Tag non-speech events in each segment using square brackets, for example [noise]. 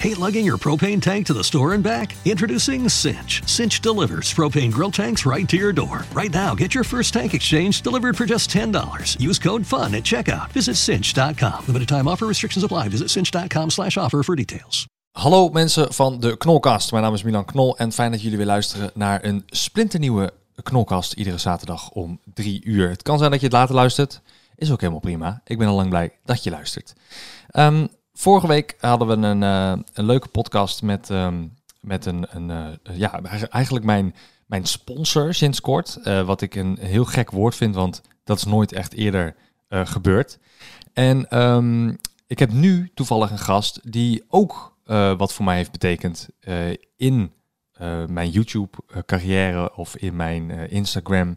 Hate lugging your propane tank to the store and back? Introducing Cinch. Cinch delivers propane grill tanks right to your door. Right now, get your first tank exchange delivered for just $10. Use code FUN at checkout. Visit cinch.com. Limited time offer restrictions apply. Visit cinch.com slash offer for details. Hallo mensen van de Knolkast. Mijn naam is Milan Knol en fijn dat jullie weer luisteren naar een splinternieuwe Knolkast. Iedere zaterdag om drie uur. Het kan zijn dat je het later luistert. Is ook helemaal prima. Ik ben al lang blij dat je luistert. Ehm, vorige week hadden we een, eh, een leuke podcast met, ehm, met een, een eh, ja, eigenlijk mijn, mijn sponsor sinds kort. Eh, wat ik een heel gek woord vind, want dat is nooit echt eerder gebeurd. En ehm, ik heb nu toevallig een gast die ook wat voor mij heeft betekend in mijn YouTube-carrière of in mijn Instagram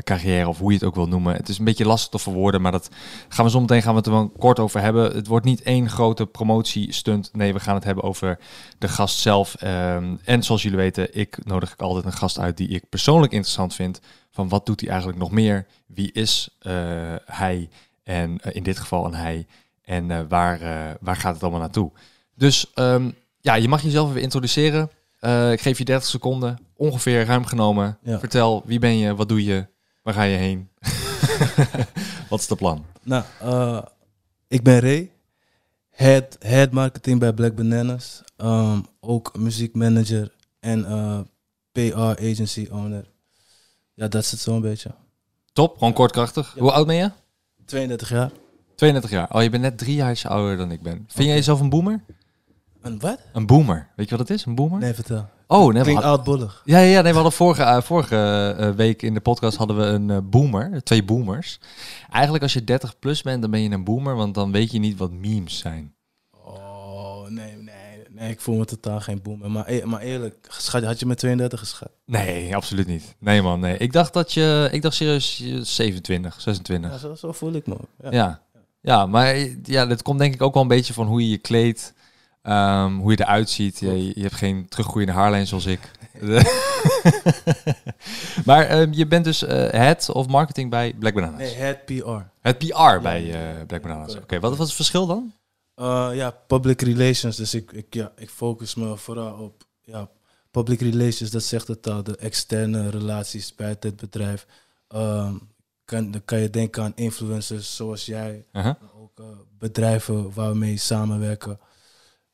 carrière of hoe je het ook wil noemen. Het is een beetje lastig te verwoorden, maar dat gaan we zo meteen gaan we het er wel kort over hebben. Het wordt niet één grote promotiestunt. Nee, we gaan het hebben over de gast zelf. Ehm, en zoals jullie weten, ik nodig ik altijd een gast uit die ik persoonlijk interessant vind. Van wat doet hij eigenlijk nog meer? Wie is uh, hij? En uh, in dit geval een hij. En uh, waar, waar gaat het allemaal naartoe? Dus um, ja, je mag jezelf even introduceren. ik geef je 30 seconden, ongeveer ruim genomen. Ja. Vertel, wie ben je, wat doe je, Waar ga je heen? [laughs] Wat is de plan? Nou, uh, ik ben Ray. Head, head marketing bij Black Bananas. Um, ook muziekmanager en uh, PR agency owner. Ja, dat is het zo'n beetje. Top, gewoon kortkrachtig. Hoe oud ben je? 32 jaar. 32 jaar. Oh, je bent net drie jaar ouder dan ik ben. Vind okay. jij jezelf een boomer? Een wat? Een boomer. Weet je wat het is, een boomer? Nee, vertel. Oh, nee, Klinkt oudbollig. Ja, ja, nee, we hadden vorige, uh, vorige uh, week in de podcast hadden we een uh, boomer, twee boomers. Eigenlijk als je 30 plus bent, dan ben je een boomer, want dan weet je niet wat memes zijn. Oh, nee, nee, nee, ik voel me totaal geen boomer. Maar, e maar eerlijk, had je met 32 geschat? Nee, absoluut niet. Nee man, nee. Ik dacht dat je, ik dacht serieus 27, 26. Ja, zo, zo voel ik me. Ja. ja. Ja, maar ja, dat komt denk ik ook wel een beetje van hoe je je kleedt. Um, hoe je eruit ziet. Je, je, hebt geen teruggroeiende haarlijn zoals ik. [laughs] maar um, je bent dus uh, head of marketing bij Black Bananas. Nee, head PR. Het PR bij uh, Black Bananas. Oké, okay, wat, wat is het verschil dan? Uh, ja, public relations. Dus ik, ik, ja, ik focus me vooral op ja, public relations. Dat zegt het al, de externe relaties bij het bedrijf. Um, kan, dan kan je denken aan influencers zoals jij. -huh. Ook bedrijven waar we mee samenwerken.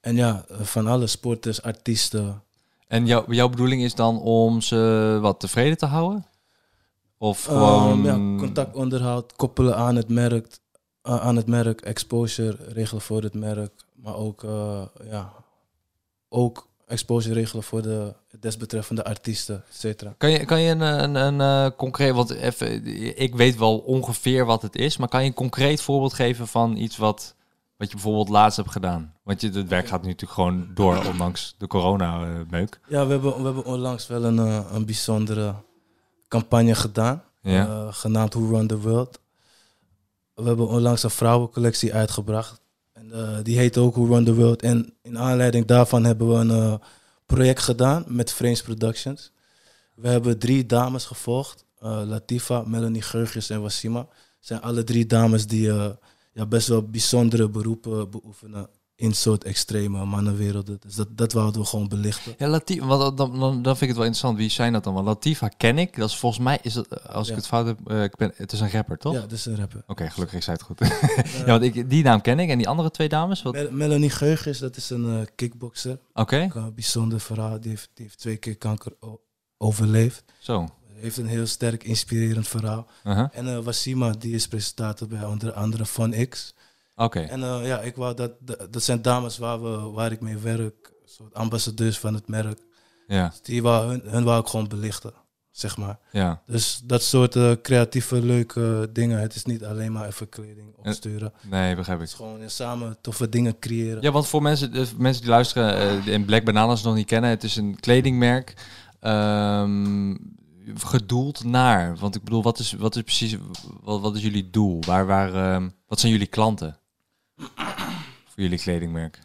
En ja, van alle sporters, artiesten. En jou, jouw bedoeling is dan om ze wat tevreden te houden? Of gewoon... Um, ja, contactonderhoud, koppelen aan het merk, aan het merk, exposure regelen voor het merk, maar ook, uh, ja, ook exposure regelen voor de desbetreffende artiesten, et cetera. Kan je, kan je een, een, een uh, concreet, want even, ik weet wel ongeveer wat het is, maar kan je een concreet voorbeeld geven van iets wat wat je bijvoorbeeld laatst hebt gedaan? Want je, het werk gaat nu natuurlijk gewoon door, ondanks de corona-meuk. ja, we hebben, we hebben onlangs wel een, uh, een bijzondere campagne gedaan. Ja. Uh, genaamd Who Run the World. We hebben onlangs een vrouwencollectie uitgebracht. En, uh, die heet ook Who Run the World. En in aanleiding daarvan hebben we een project gedaan met Frames Productions. We hebben drie dames gevolgd. Latifa, Melanie Geurgis en Wasima. zijn alle drie dames die ja, best wel bijzondere beroepen beoefenen in soort extreme mannenwerelden. Dus dat, dat wouden we gewoon belichten. Ja, Latifa, want dan, dan, dan vind ik het wel interessant. Wie zijn dat dan? Want Latifa ken ik. Dat is volgens mij, is het, als ik het fout heb, uh, ik ben, het is een rapper, toch? Ja, het is een rapper. Oké, gelukkig is het goed. [laughs] ja, want ik, die naam ken ik. En die andere twee dames? Wat? Melanie Geugis, dat is een uh, kickboxer. Oké. Een bijzonder verhaal. Die heeft, die heeft twee keer kanker overleefd. Zo heeft een heel sterk inspirerend verhaal. Uh-huh. En uh, Wasima, die is presentator bij onder andere Van X. Oké. En uh, ja, ik wou dat, dat zijn dames waar, we, waar ik mee werk, soort ambassadeurs van het merk. Ja. Dus die wou, hun, hun wou ik gewoon belichten, zeg maar. Ja. Dus dat soort uh, creatieve, leuke dingen. Het is niet alleen maar even kleding opsturen. Nee, begrijp ik. Het is gewoon samen toffe dingen creëren. Ja, want voor mensen, de mensen die luisteren en Black Bananas nog niet kennen, het is een kledingmerk. Um, gedoeld naar? Want ik bedoel, wat is, wat is precies, wat, wat is jullie doel? Waar, waar, uh, wat zijn jullie klanten voor jullie kledingmerk?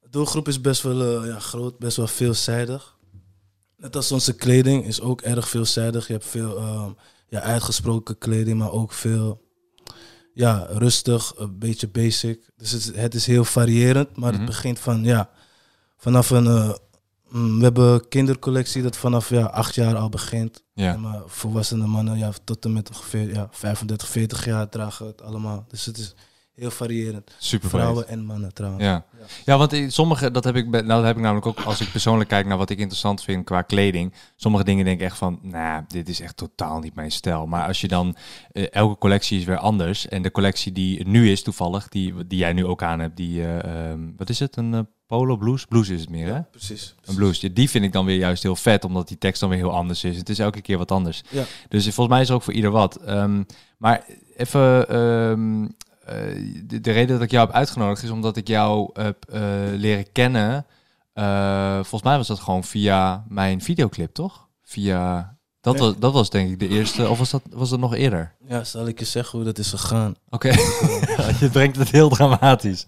De doelgroep is best wel uh, ja, groot, best wel veelzijdig. Net als onze kleding is ook erg veelzijdig. Je hebt veel uh, ja, uitgesproken kleding, maar ook veel ja, rustig, een beetje basic. Dus het, het is heel variërend, maar mm -hmm. het mhm. begint van ja, vanaf een... Uh, we hebben een kindercollectie dat vanaf ja, acht jaar al begint. Ja. Maar volwassene mannen ja, tot en met ongeveer ja, 35, 40 jaar dragen het allemaal. Dus het is heel variërend. Super Vrouwen en mannen trouwens. Ja, ja. ja want sommige, dat heb, ik, nou, dat heb ik namelijk ook als ik persoonlijk kijk naar wat ik interessant vind qua kleding. Sommige dingen denk ik echt van, nou, dit is echt totaal niet mijn stijl. Maar als je dan, uh, elke collectie is weer anders. En de collectie die nu is toevallig, die, die jij nu ook aan hebt, die, uh, um, wat is het, een uh, polo blues? Blues is het meer, hè? Ja, precies, Een blues. Die vind ik dan weer juist heel vet, omdat die tekst dan weer heel anders is. Het is elke keer wat anders. Ja. Dus volgens mij is er ook voor ieder wat. Um, maar even... Um, uh, de, de, reden dat ik jou heb uitgenodigd is omdat ik jou heb uh, leren kennen. Uh, volgens mij was dat gewoon via mijn videoclip, toch? Via. Dat, was, dat was denk ik de eerste, of was dat, was dat nog eerder? Ja, zal ik je zeggen hoe dat is gegaan? Oké, [laughs] okay. je brengt het heel dramatisch.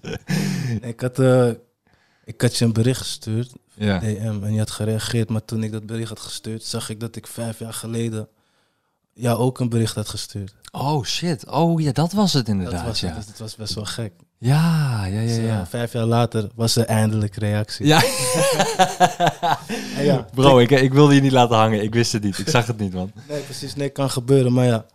ik, had, ik had je een bericht gestuurd, ja. DM, en je had gereageerd. Maar toen ik dat bericht had gestuurd, zag ik dat ik vijf jaar geleden jou ook een bericht had gestuurd. Oh shit. Oh ja, dat was het inderdaad. Dat was, ja. het, het was best wel gek. Ja, ja, ja. Dus, uh, vijf jaar later was er eindelijk reactie. Ja. [laughs] ja. Bro, ik, ik wilde je niet laten hangen. Ik wist het niet. Ik zag het niet, man. Nee, precies. Nee, kan gebeuren. Maar ja,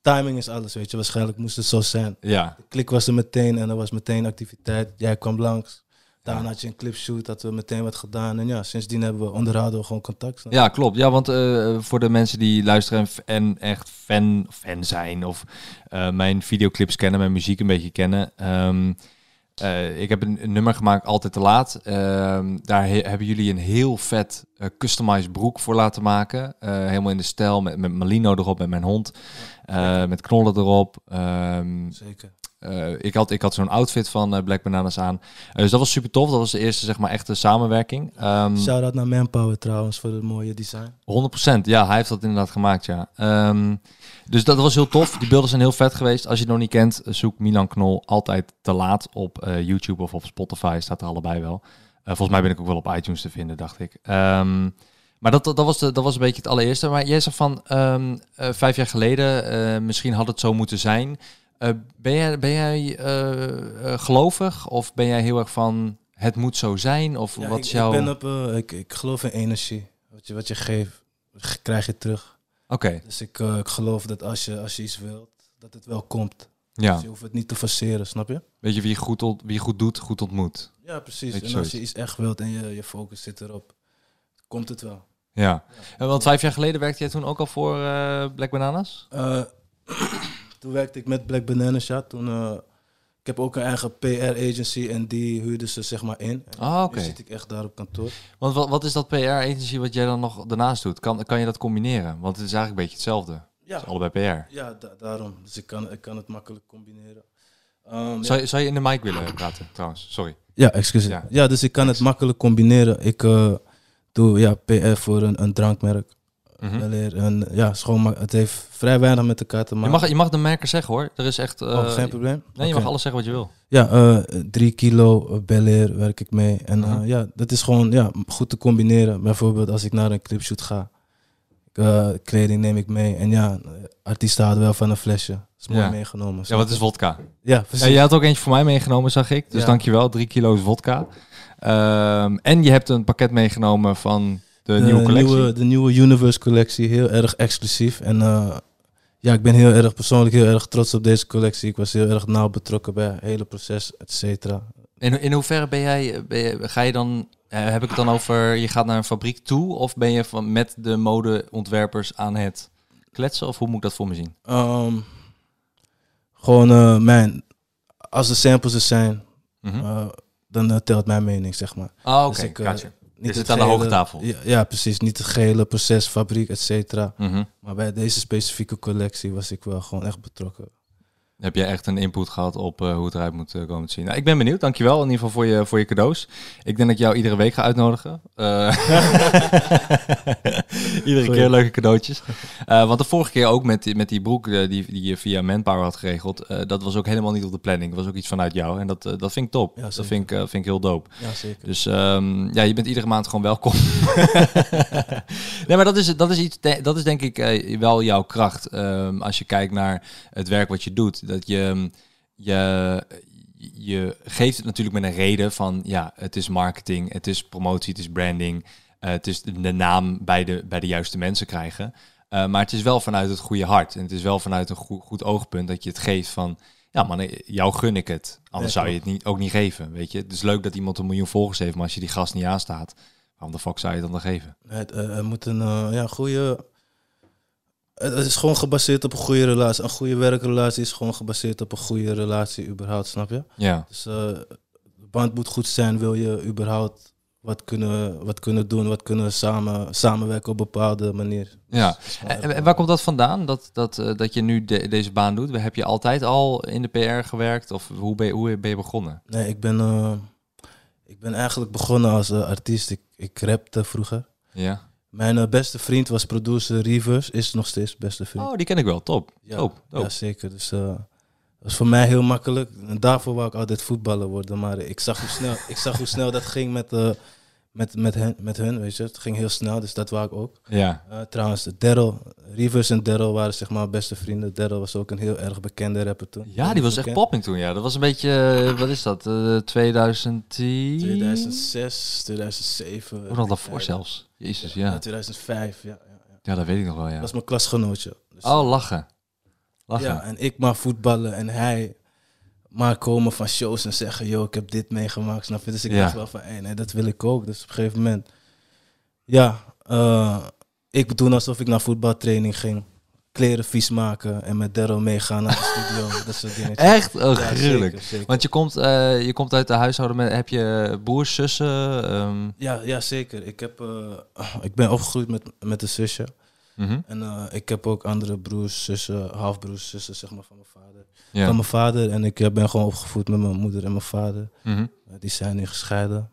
timing is alles, weet je. Waarschijnlijk moest het zo zijn. Ja. De klik was er meteen en er was meteen activiteit. Jij kwam langs. Daarna had je een clipshoot, dat we meteen wat gedaan. En ja, sindsdien hebben we onderhouden we gewoon contact. Ja, klopt. Ja, want uh, voor de mensen die luisteren en echt fan, fan zijn of uh, mijn videoclips kennen, mijn muziek een beetje kennen. Um, uh, ik heb een, een, nummer gemaakt, Altijd te Laat. daar hebben jullie een heel vet customized broek voor laten maken. helemaal in de stijl, met, met Malino erop, met mijn hond. met knollen erop. Um, Zeker. Uh, ik had, ik had zo'n outfit van uh, Black Bananas aan. Uh, dus dat was super tof. Dat was de eerste, zeg maar, echte samenwerking. Um, Shout-out naar Manpower trouwens voor het mooie design. 100%. Ja, hij heeft dat inderdaad gemaakt, ja. Um, dus dat was heel tof. Die beelden zijn heel vet geweest. Als je het nog niet kent, zoek Milan Knol altijd te laat op YouTube of op Spotify. Staat er allebei wel. volgens mij ben ik ook wel op iTunes te vinden, dacht ik. Um, maar dat, dat, was de, dat was een beetje het allereerste. Maar jij zegt van vijf jaar geleden, misschien had het zo moeten zijn... Uh, ben jij, ben jij uh, uh, gelovig of ben jij heel erg van het moet zo zijn? Of ja, wat ik, is jouw... ik, ben op, ik, ik geloof in energie. Wat je, wat je geeft, krijg je terug. Oké. Okay. Dus ik, ik geloof dat als je, als je iets wilt, dat het wel komt. Ja. Dus je hoeft het niet te forceren, snap je? Weet je, wie goed, wie goed doet, goed ontmoet. Ja, precies. En als je iets echt wilt en je, je focus zit erop, komt het wel. Ja. ja. Want vijf jaar geleden werkte jij toen ook al voor Black Bananas? Toen werkte ik met Black Bananas, ja. Toen, uh, ik heb ook een eigen PR-agency en die huurde ze zeg maar in. En ah, oké. Nu zit ik echt daar op kantoor. Want wat, wat is dat PR-agency wat jij dan nog daarnaast doet? Kan, kan je dat combineren? Want het is eigenlijk een beetje hetzelfde. Ja. allebei PR. Ja, da daarom. Dus ik kan, ik kan het makkelijk combineren. Um, zou, ja. zou je in de mic willen praten, trouwens? Sorry. Ja, excuus. Ja. ja, dus ik kan het makkelijk combineren. Ik uh, doe ja, PR voor een, een drankmerk. Mhm. Mm -hmm. En ja, het heeft vrij weinig met elkaar te maken. Je mag, je mag de merken zeggen hoor. Er is echt. Uh, oh, geen probleem. Nee, okay. je mag alles zeggen wat je wil. Ja, uh, drie kilo uh, Bel Air werk ik mee. En uh, -huh. ja, dat is gewoon ja, goed te combineren. Bijvoorbeeld als ik naar een clipshoot ga. Kleding neem ik mee. En ja, artiesten houden wel van een flesje. Dat is mooi ja. meegenomen. Ja, wat is vodka? Ja, precies. Ja, je had ook eentje voor mij meegenomen, zag ik. Dus Ja. dankjewel. Drie kilo's vodka. Ehm, en je hebt een pakket meegenomen van de, nieuwe collectie. Nieuwe, de nieuwe Universe collectie, heel erg exclusief. En uh, ja, ik ben heel erg persoonlijk heel erg trots op deze collectie. Ik was heel erg nauw betrokken bij het hele proces, et cetera. In, in hoeverre ben jij, ben je, ga je dan, eh, heb ik het dan over, je gaat naar een fabriek toe of ben je van, met de modeontwerpers aan het kletsen of hoe moet ik dat voor me zien? Um, gewoon uh, mijn, als de samples er zijn, Mhm. uh, dan uh, telt mijn mening, zeg maar. Ah, oké, dus uh, gotcha. Niet Je zit het aan de hoge tafel. Ja, ja, precies. Niet het gehele proces, fabriek, et cetera. Mhm. Maar bij deze specifieke collectie was ik wel gewoon echt betrokken. Heb jij echt een input gehad op eh, hoe het eruit moet eh, komen te zien? Nou, ik ben benieuwd, dankjewel in ieder geval voor je, voor je cadeaus. Ik denk dat ik jou iedere week ga uitnodigen. Eh, [laughs] iedere keer leuke cadeautjes. Want de vorige keer ook met die, met die broek die, die je via Manpower had geregeld. dat was ook helemaal niet op de planning. Dat was ook iets vanuit jou. En dat, dat vind ik top. Ja, dat vind ik, vind ik heel dope. Ja, zeker. Dus ehm, ja, je bent iedere maand gewoon welkom. [laughs] nee, maar dat is, dat is, iets, dat is denk ik wel jouw kracht. Ehm, als je kijkt naar het werk wat je doet. Dat je, je, je geeft het natuurlijk met een reden van, ja, het is marketing, het is promotie, het is branding, uh, het is de naam bij de, bij de juiste mensen krijgen. Uh, maar het is wel vanuit het goede hart en het is wel vanuit een goed, goed oogpunt dat je het geeft van, ja man, jou gun ik het. Anders zou je het niet, ook niet geven, weet je. Het is leuk dat iemand een miljoen volgers heeft, maar als je die gast niet aanstaat, waarom de fuck zou je het dan dan geven? Het uh, moet een ja, goede het is gewoon gebaseerd op een goede relatie. Een goede werkrelatie is gewoon gebaseerd op een goede relatie, überhaupt, snap je? Ja. Dus uh, de band moet goed zijn, wil je überhaupt wat kunnen, wat kunnen doen, wat kunnen samen, samenwerken op een bepaalde manier. Ja, dus en, en, waar komt dat vandaan, dat, dat, uh, dat je nu de, deze baan doet? Heb je altijd al in de PR gewerkt of hoe ben je, hoe ben je begonnen? Nee, ik ben, uh, ik ben eigenlijk begonnen als artiest. Ik, ik rapte vroeger. Ja. Mijn uh, beste vriend was producer Reverse, is nog steeds beste vriend. Oh, die ken ik wel, top. Ja, top, top. ja zeker. Dus uh, dat was voor mij heel makkelijk. En daarvoor wou ik altijd voetballer worden. Maar ik zag hoe snel, ik zag hoe snel dat ging met, uh, met, met, hen, met hun, weet je. Het ging heel snel, dus dat wou ik ook. Ja. Uh, trouwens, Daryl, Reverse en Daryl waren zeg maar beste vrienden. Daryl was ook een heel erg bekende rapper toen. Ja, die was echt popping toen, ja. Dat was een beetje, wat is dat, 2010? 2006, 2007. Hoe nog daarvoor zelfs? Jezus, ja. ja 2005, ja, ja, ja. Ja, dat weet ik nog wel, ja. Dat was mijn klasgenootje. Dus oh, lachen. lachen. Ja, en ik maar voetballen en hij maar komen van shows en zeggen, yo, ik heb dit meegemaakt, snap je? Dus ik Ja. dacht wel van, hey, nee, dat wil ik ook. Dus op een gegeven moment, ja, eh, ik doen alsof ik naar voetbaltraining ging. Kleren vies maken en met Daryl meegaan naar de studio. [laughs] dat soort dingen. Echt? Oh, Ja, gruwelijk. zeker, zeker. Want je komt, eh, je komt uit de huishouden met, heb je broers, zussen? ehm, Ja, ja, zeker. Ik, heb, eh, ik ben opgegroeid met, met een zusje. mhm. En ik heb ook andere broers, zussen, halfbroers, zussen, zeg maar, van mijn vader. Ja. Van mijn vader. En ik eh, ben gewoon opgevoed met mijn moeder en mijn vader. Mhm. Eh, die zijn nu gescheiden.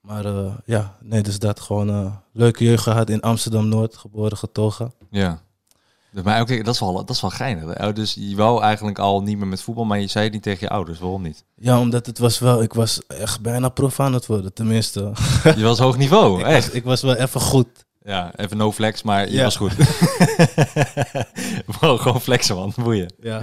Maar eh, ja, nee, dus dat gewoon eh, leuke jeugd gehad in Amsterdam-Noord, geboren, getogen. Ja. Maar oké, dat is wel, dat is wel geinig. hè? Dus je wou eigenlijk al niet meer met voetbal, maar je zei het niet tegen je ouders. Waarom niet? Ja, omdat het was wel, ik was echt bijna prof aan het worden, tenminste. Je was hoog niveau, [laughs] ik, echt. was, ik was wel even goed. Ja, even no flex, maar je Ja. was goed. [laughs] Bro, gewoon flexen, man. Boeien. Ja,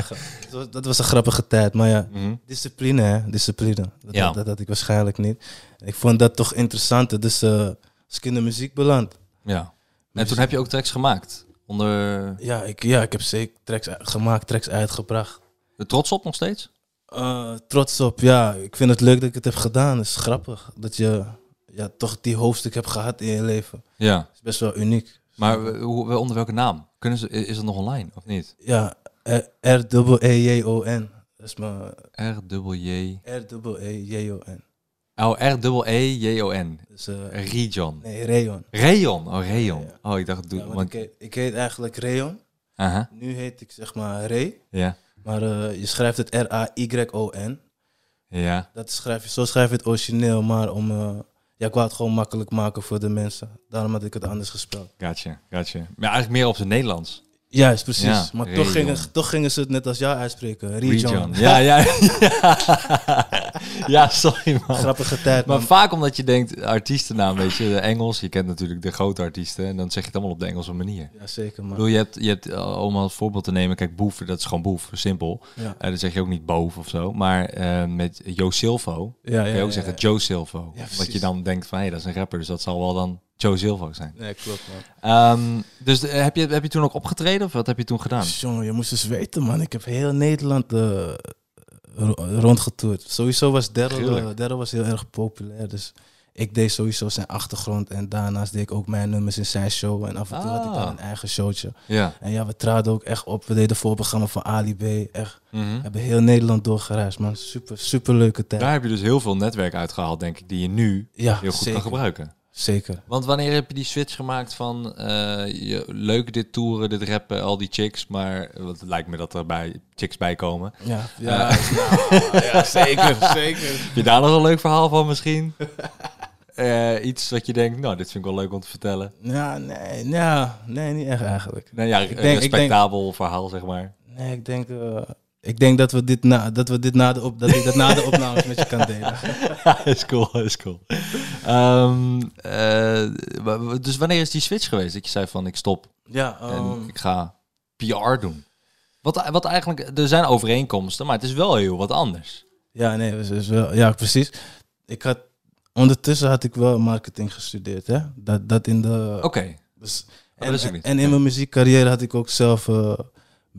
dat was, een grappige tijd, maar ja, Mhm. discipline hè, discipline. Dat, Ja. dat, dat had ik waarschijnlijk niet. Ik vond dat toch interessant, dus eh als ik in de muziek beland. Ja. En toen heb je ook tracks gemaakt. Onder Ja, ik, ja, ik heb zeker tracks gemaakt, tracks uitgebracht. de trots op nog steeds? Eh, trots op, ja. Ik vind het leuk dat ik het heb gedaan. Het is grappig dat je ja, toch die hoofdstuk hebt gehad in je leven. Ja. Is best wel uniek. Maar hoe, onder welke naam? Kunnen ze, is het nog online of niet? Ja, R-E-J-O-N. Dat is mijn R-J... R-E-J-O-N. Oh, R-E-J-O-N. Dus, eh, Region. nee, Rayon. Rayon. Oh, Rayon. Ja, Oh, ik dacht... Doe, Ja, want ik, heet, ik heet eigenlijk Rayon. Nu heet ik zeg maar Ray. Ja. Maar eh, je schrijft het R-A-Y-O-N. Ja. Dat schrijf je, zo schrijf je het origineel, maar om... ja, ik wou het gewoon makkelijk maken voor de mensen. Daarom had ik het anders gespeld. Gotcha. Gotcha. Maar eigenlijk meer op zijn Nederlands. Juist, precies. Ja, maar toch gingen, toch gingen ze het net als jou uitspreken. Region. Ja, ja. [laughs] ja, sorry man. Grappige tijd, Maar vaak omdat je denkt, artiestennaam, weet je, de Engels. Je kent natuurlijk de grote artiesten. En dan zeg je het allemaal op de Engelse manier. Ja, zeker, Ik man. bedoel, je hebt, je hebt eh, om als voorbeeld te nemen, kijk, Boef, dat is gewoon Boef, simpel. Ja, Eh dan zeg je ook niet Boof of zo. Maar eh, met Joe Silvo ja, ja. kun je ook zeggen. Joe Silvo. Wat je dan denkt van, hé, dat is een rapper, dus dat zal wel dan Joe Silvo zijn. Nee, klopt, man. Ehm, dus eh, heb, je, heb je toen ook opgetreden of wat heb je toen gedaan? Jongen, je moest eens weten, man. Ik heb heel Nederland eh, ro- rondgetoerd. Sowieso was Daryl, eh, Daryl was heel erg populair. Dus ik deed sowieso zijn achtergrond. En daarnaast deed ik ook mijn nummers in zijn show. En af en toe had ik dan Ah. een eigen showtje. Ja. En ja, we traden ook echt op. We deden voorprogramma van Ali B. Echt. We hebben heel Nederland doorgereisd, man. Super, super leuke tijd. Daar heb je dus heel veel netwerk uitgehaald, denk ik, die je nu ja, heel goed zeker. kan gebruiken. Zeker. Want wanneer heb je die switch gemaakt van eh, je, leuk dit toeren, dit rappen, al die chicks, maar het lijkt me dat er bij chicks bij komen. Ja, ja, [laughs] nou, ja zeker, [laughs] zeker. Heb je daar nog een leuk verhaal van misschien? [laughs] Eh, iets wat je denkt, nou, dit vind ik wel leuk om te vertellen. Ja, nee, nee, niet echt eigenlijk. Nou ja, Ik een denk- ik respectabel verhaal, zeg maar. Nee, ik denk, eh, ik denk dat we dit na, dat we dit na de op, dat ik dat na de [laughs] opnames met je kan delen. [laughs] is cool, is cool. Ehm, eh, dus wanneer is die switch geweest? Dat je zei van, ik stop Ja, en ehm, ik ga PR doen. Wat, wat eigenlijk, er zijn overeenkomsten, maar het is wel heel wat anders. Ja, nee, is, is wel, ja, precies. Ik had, ondertussen had ik wel marketing gestudeerd, hè. Dat, dat in de... Oké. Dus, dat en, en in mijn muziekcarrière had ik ook zelf eh,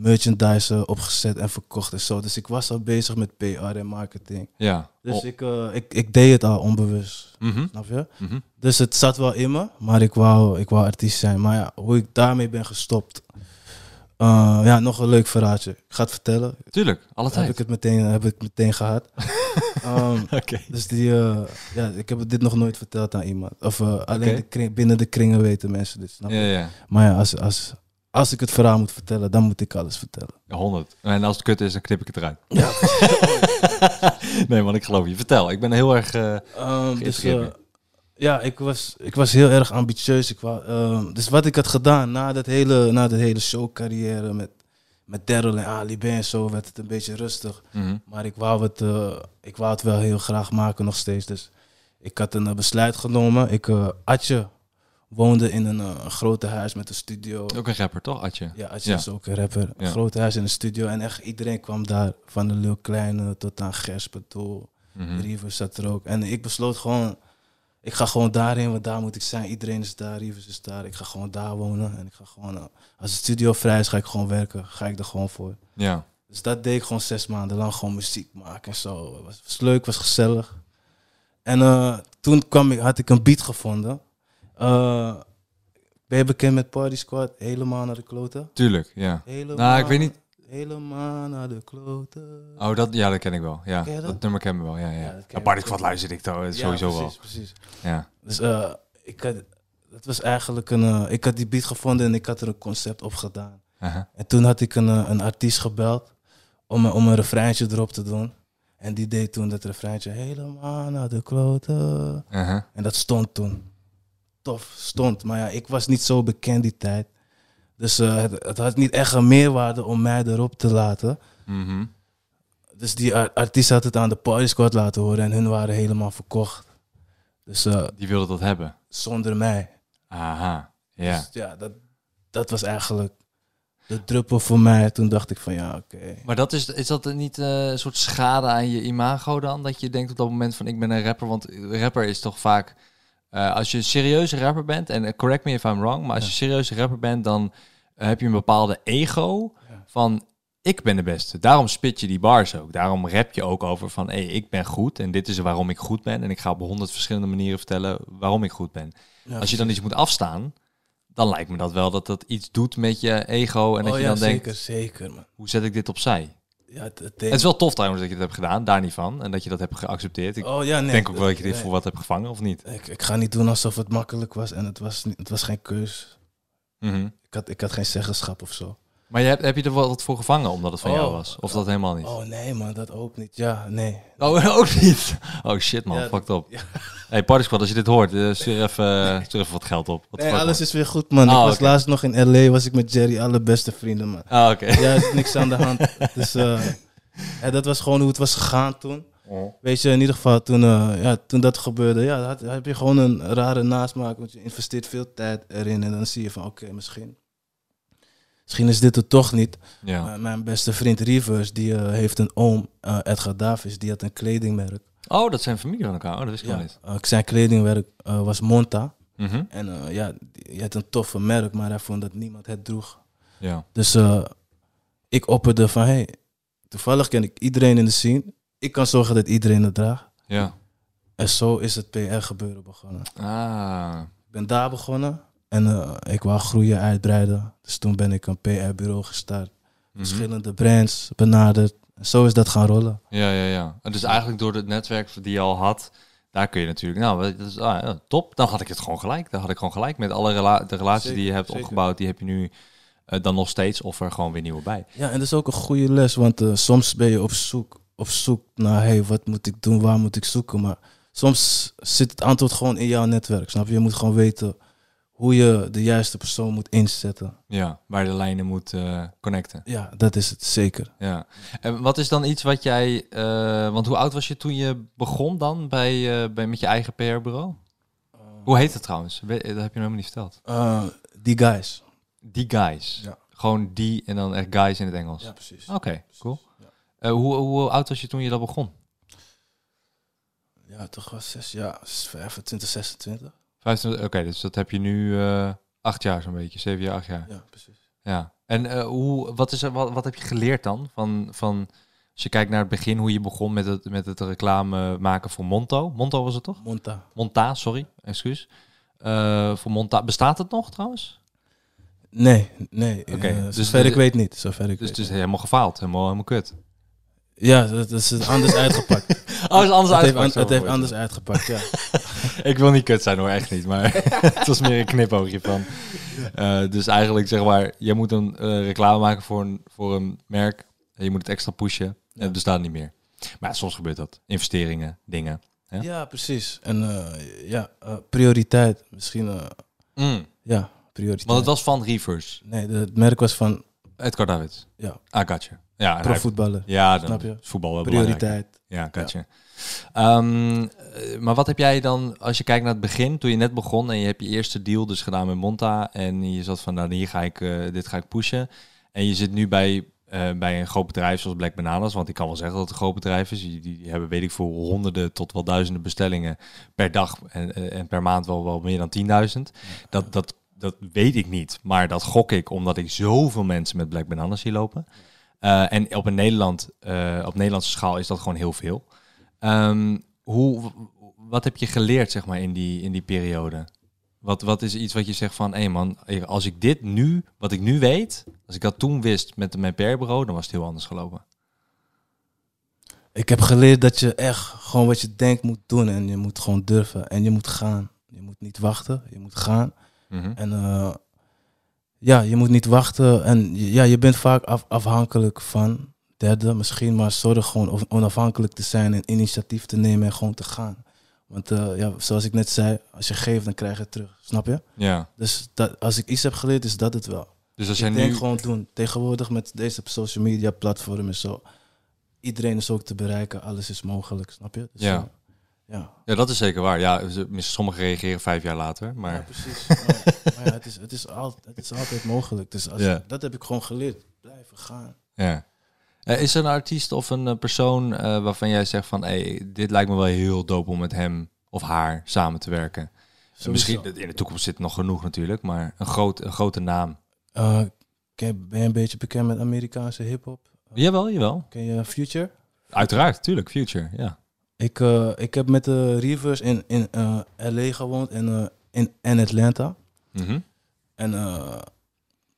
merchandise opgezet en verkocht en zo. Dus ik was al bezig met PR en marketing. Ja. Dus Oh. ik, eh, ik, ik deed het al onbewust, Mhm, snap je? mhm. Dus het zat wel in me, maar ik wou, ik wou artiest zijn. Maar ja, hoe ik daarmee ben gestopt. eh, ja, nog een leuk verhaaltje. Ik ga het vertellen. Tuurlijk, alle Heb ik het meteen, heb ik meteen gehad. [laughs] Oké. dus die, eh, ja, ik heb dit nog nooit verteld aan iemand. Of alleen Oké. de kring- binnen de kringen weten mensen dit, snap je? Ja, ja. Maar ja, als, als, als ik het verhaal moet vertellen, dan moet ik alles vertellen. Ja, 100. En als het kut is, dan knip ik het eruit. Ja. [laughs] nee, man, ik geloof je. Vertel, ik ben heel erg... eh, Ehm, dus eh, ja, ik was, ik was heel erg ambitieus. Ik ehm, dus wat ik had gedaan na dat hele, na dat hele showcarrière met, met Daryl en Ali B en zo, werd het een beetje rustig. mhm. Maar ik wou, het, eh, ik wou het wel heel graag maken nog steeds. Dus ik had een besluit genomen. Ik, Atje woonde in een, eh, een grote huis met een studio. Ook een rapper, toch, Atje? Ja, Atje Ja. is ook een rapper. Een Ja. groot huis in een studio. En echt iedereen kwam daar. Van de Lil Kleine tot aan Gerspe toe. Mhm. Rivers zat er ook. En ik besloot gewoon, ik ga gewoon daarheen, want daar moet ik zijn. Iedereen is daar, Rivers is daar. Ik ga gewoon daar wonen. En ik ga gewoon, eh, als de studio vrij is, ga ik gewoon werken. Ga ik er gewoon voor. Ja. Dus dat deed ik gewoon zes maanden lang, gewoon muziek maken en zo. Het was, was leuk, was gezellig. En eh, toen kwam ik, had ik een beat gevonden. Eh, ben je bekend met Party Squad? Helemaal naar de kloten? Tuurlijk, ja. Helemaal, Nou, ik weet niet- Helemaal naar de kloten. Oh, dat, ja, dat ken ik wel. Ja, Ken dat? dat? nummer kennen we wel. Ja, ja. Ken Party. Squad luister ik toch, Ja, sowieso precies, wel. Precies. Ja. Dus eh, ik had, dat was eigenlijk een, eh, ik had die beat gevonden en ik had er een concept op gedaan. En toen had ik een, eh, een artiest gebeld om, een- om een refreintje erop te doen. En die deed toen dat refreintje helemaal naar de kloten. En dat stond toen. Tof, stond. Maar ja, ik was niet zo bekend die tijd. Dus eh, het, het had niet echt een meerwaarde om mij erop te laten. Mhm. Dus die ar- artiest had het aan de Party Squad laten horen en hun waren helemaal verkocht. Dus eh, Die wilde dat hebben. zonder mij. Aha. Ja. Dus ja, dat, dat was eigenlijk de druppel voor mij. Toen dacht ik van ja, oké. Maar dat is, is dat niet eh, een soort schade aan je imago dan? Dat je denkt op dat moment van ik ben een rapper. Want rapper is toch vaak... eh, als je een serieuze rapper bent, en eh, correct me if I'm wrong, maar als je een serieuze rapper bent, dan eh, heb je een bepaalde ego Ja. van ik ben de beste. Daarom spit je die bars ook. Daarom rap je ook over van hé, ik ben goed en dit is waarom ik goed ben. En ik ga op honderd verschillende manieren vertellen waarom ik goed ben. Ja, Als je dan iets moet afstaan, dan lijkt me dat wel dat dat iets doet met je ego. En dat oh, je ja, dan zeker, denkt, zeker man. hoe zet ik dit opzij? Ja, het, het Het is wel tof trouwens dat je het hebt gedaan, daar niet van. En dat je dat hebt geaccepteerd. Ik oh, ja, nee, denk ook wel dat je dit nee. voor wat hebt gevangen, of niet? Ik, ik ga niet doen alsof het makkelijk was en het was, niet, het was geen keus. Mhm. Ik had, ik had geen zeggenschap of zo. Maar je hebt, heb je er wel wat voor gevangen omdat het van jou Oh. was? Of dat helemaal niet? Oh nee man, dat ook niet. Ja, nee. Oh, [laughs] ook niet? Oh shit man, Ja, fucked ja. Hey Party Squad, als je dit hoort, eh, stuur, even, eh, stuur even wat geld op. The Nee, alles man? is weer goed man. Oh, ik was oké. laatst nog in LA, was ik met Jerry, alle beste vrienden man. Ah, oké. Ja, is niks aan de hand. Dus eh, ja, dat was gewoon hoe het was gegaan toen. Weet je, in ieder geval toen, eh, ja, toen dat gebeurde, ja, had, heb je gewoon een rare nasmaak. Want je investeert veel tijd erin en dan zie je van oké, misschien. Misschien is dit het toch niet. Ja. Mijn beste vriend Rivers, die eh, heeft een oom, eh, Edgar Davis, die had een kledingmerk. Oh, dat zijn familie van elkaar. Oh, dat wist ik Ja, niet. eh, zijn kledingmerk eh, was Monta. Mhm. En ja, die had een toffe merk, maar hij vond dat niemand het droeg. Ja. Dus ik opperde van, hey, toevallig ken ik iedereen in de scene. Ik kan zorgen dat iedereen het draagt. Ja. En zo is het PR-gebeuren begonnen. Ah. Ik ben daar begonnen en eh, ik wou groeien, uitbreiden. Dus toen ben ik een PR-bureau gestart. Mhm. Verschillende brands benaderd. En zo is dat gaan rollen. Ja, ja, ja. En dus eigenlijk door het netwerk die je al had, daar kun je natuurlijk, nou, dat is ah, ja, top. Dan had ik het gewoon gelijk. Dan had ik gewoon gelijk met alle rela de relaties die je hebt zeker. opgebouwd, die heb je nu eh, dan nog steeds of er gewoon weer nieuwe bij. Ja, en dat is ook een goede les, want eh, soms ben je op zoek, op zoek naar, hey, wat moet ik doen, waar moet ik zoeken? Maar soms zit het antwoord gewoon in jouw netwerk, snap je? Je moet gewoon weten hoe je de juiste persoon moet inzetten. Ja, waar de lijnen moet eh, connecten. Ja, dat is het, zeker. Ja. En wat is dan iets wat jij, eh, want hoe oud was je toen je begon dan bij, eh, bij met je eigen PR-bureau? Hoe heet het trouwens? We- Dat heb je nog helemaal niet verteld. Die guys. Die guys. Ja. Gewoon die en dan echt guys in het Engels. Ja, precies. Oké, cool. Hoe, hoe oud was je toen je dat begon? Ja, toch was zes jaar, 25, 26. 25, oké, dus dat heb je nu uh, acht jaar zo'n beetje, zeven jaar, acht jaar. Ja, precies. Ja, en uh, hoe, wat, is wat, wat heb je geleerd dan? Van, van, als je kijkt naar het begin, hoe je begon met het, met het reclame maken voor Monto. Monto was het toch? Monta. Monta, sorry, excuus. Uh, voor Monta, bestaat het nog trouwens? Nee, nee. Oké. Okay, dus zover ik weet niet. Zover ik dus het is helemaal gefaald, helemaal, helemaal kut. Ja, dat is anders uitgepakt. [laughs] Oh, is anders het uitgepakt. Heeft, het heeft anders uitgepakt, ja. [laughs] ik wil niet kut zijn hoor, echt niet. Maar [laughs] het was meer een knipoogje van. Uh, dus eigenlijk zeg maar, je moet een uh, reclame maken voor een, voor een merk. En je moet het extra pushen. En het bestaat niet meer. Maar soms gebeurt dat. Investeringen, dingen. Ja, ja precies. En uh, ja, prioriteit. Misschien, mm. ja, prioriteit. Want het was van Reverse. Nee, het merk was van... Edgar Davids. Ja. Ah, gotcha. Ja, Profvoetballer. Ja, dan snap je? Voetbal wel Prioriteit. Ja, gotcha. Ja. Um, maar wat heb jij dan, als je kijkt naar het begin, toen je net begon en je hebt je eerste deal dus gedaan met Monta en je zat van, nou hier ga ik, uh, dit ga ik pushen. En je zit nu bij, uh, bij een groot bedrijf zoals Black Bananas, want ik kan wel zeggen dat het een groot bedrijf is. Die, die hebben, weet ik voor honderden tot wel duizenden bestellingen per dag en, en per maand wel, wel meer dan 10.000. Dat, dat, dat weet ik niet, maar dat gok ik omdat ik zoveel mensen met Black Bananas zie lopen. Uh, en op een Nederland, uh, op Nederlandse schaal is dat gewoon heel veel. Um, hoe, wat heb je geleerd, zeg maar, in die, in die periode? Wat, wat is iets wat je zegt van, hé hey man, als ik dit nu, wat ik nu weet, als ik dat toen wist met mijn PR-bureau, dan was het heel anders gelopen. Ik heb geleerd dat je echt gewoon wat je denkt moet doen en je moet gewoon durven en je moet gaan. Je moet niet wachten, je moet gaan. Mm -hmm. En uh, ja, je moet niet wachten. En ja, je bent vaak af, afhankelijk van derde misschien, maar zorg gewoon onafhankelijk te zijn en initiatief te nemen en gewoon te gaan. Want uh, ja, zoals ik net zei, als je geeft, dan krijg je het terug. Snap je? Ja. Dus dat, als ik iets heb geleerd, is dat het wel. Dus als ik jij denk nu... gewoon doen. Tegenwoordig met deze social media platformen en zo. Iedereen is ook te bereiken, alles is mogelijk, snap je? Dus, ja. Uh, ja. ja, dat is zeker waar. Ja, sommigen reageren vijf jaar later, maar... Ja, precies. maar, maar ja, het, is, het, is altijd, het is altijd mogelijk. Dus als, ja. dat heb ik gewoon geleerd. Blijven gaan. Ja. Uh, is er een artiest of een uh, persoon uh, waarvan jij zegt van... Hey, dit lijkt me wel heel dope om met hem of haar samen te werken? Misschien in de toekomst zit nog genoeg natuurlijk, maar een, groot, een grote naam. Ken, ben je een beetje bekend met Amerikaanse hip-hop? jawel, jawel. Ken je Future? Uiteraard, tuurlijk, Future, ja. Ik, uh, ik heb met de Reavers in, in uh, LA gewoond en uh, in, in Atlanta. Mm -hmm. En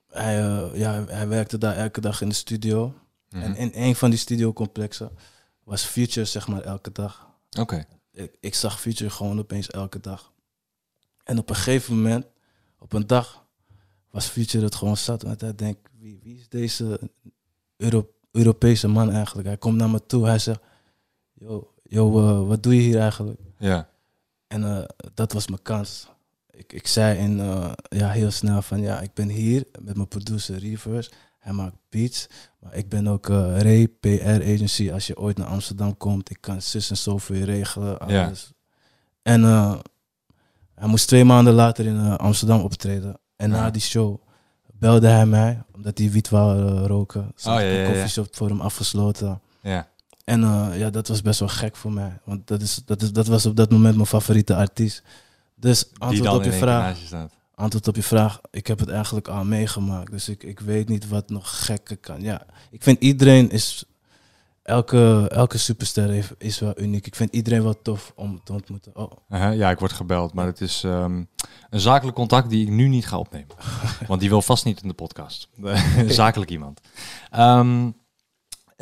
hij, ja, hij werkte daar elke dag in de studio. Mm Mhm. -hmm. En in een van die studiocomplexen was Future zeg maar elke dag. Oké. Okay. Ik, ik, zag Future gewoon opeens elke dag. En op een gegeven moment, op een dag, was Future het gewoon zat. Want hij denkt, wie, wie is deze Euro Europese man eigenlijk? Hij komt naar me toe, hij zegt, yo, yo, wat doe je hier eigenlijk? Ja. En uh, dat was mijn kans. Ik, ik zei in, uh, ja, heel snel van, ja, ik ben hier met mijn producer Reverse. Hij maakt beats, maar ik ben ook uh, Ray PR agency. Als je ooit naar Amsterdam komt, ik kan zus en zo voor je regelen. Alles. Ja. En hij moest twee maanden later in Amsterdam optreden. En Ja. na die show belde hij mij, omdat hij wiet wou roken. Ze Oh, ja, ja. koffieshop voor hem afgesloten. Ja. En eh, ja, dat was best wel gek voor mij. Want dat, is, dat, is, dat was op dat moment mijn favoriete artiest. Dus antwoord op, je vraag, antwoord op je vraag, ik heb het eigenlijk al meegemaakt. Dus ik, ik weet niet wat nog gekker kan. Ja, ik vind iedereen is... Elke, elke superster heeft, is wel uniek. Ik vind iedereen wel tof om te ontmoeten. Oh, Uh-huh, ja, ik word gebeld, maar het is ehm, een zakelijk contact die ik nu niet ga opnemen. [laughs] Want die wil vast niet in de podcast. [laughs] zakelijk iemand. Ehm,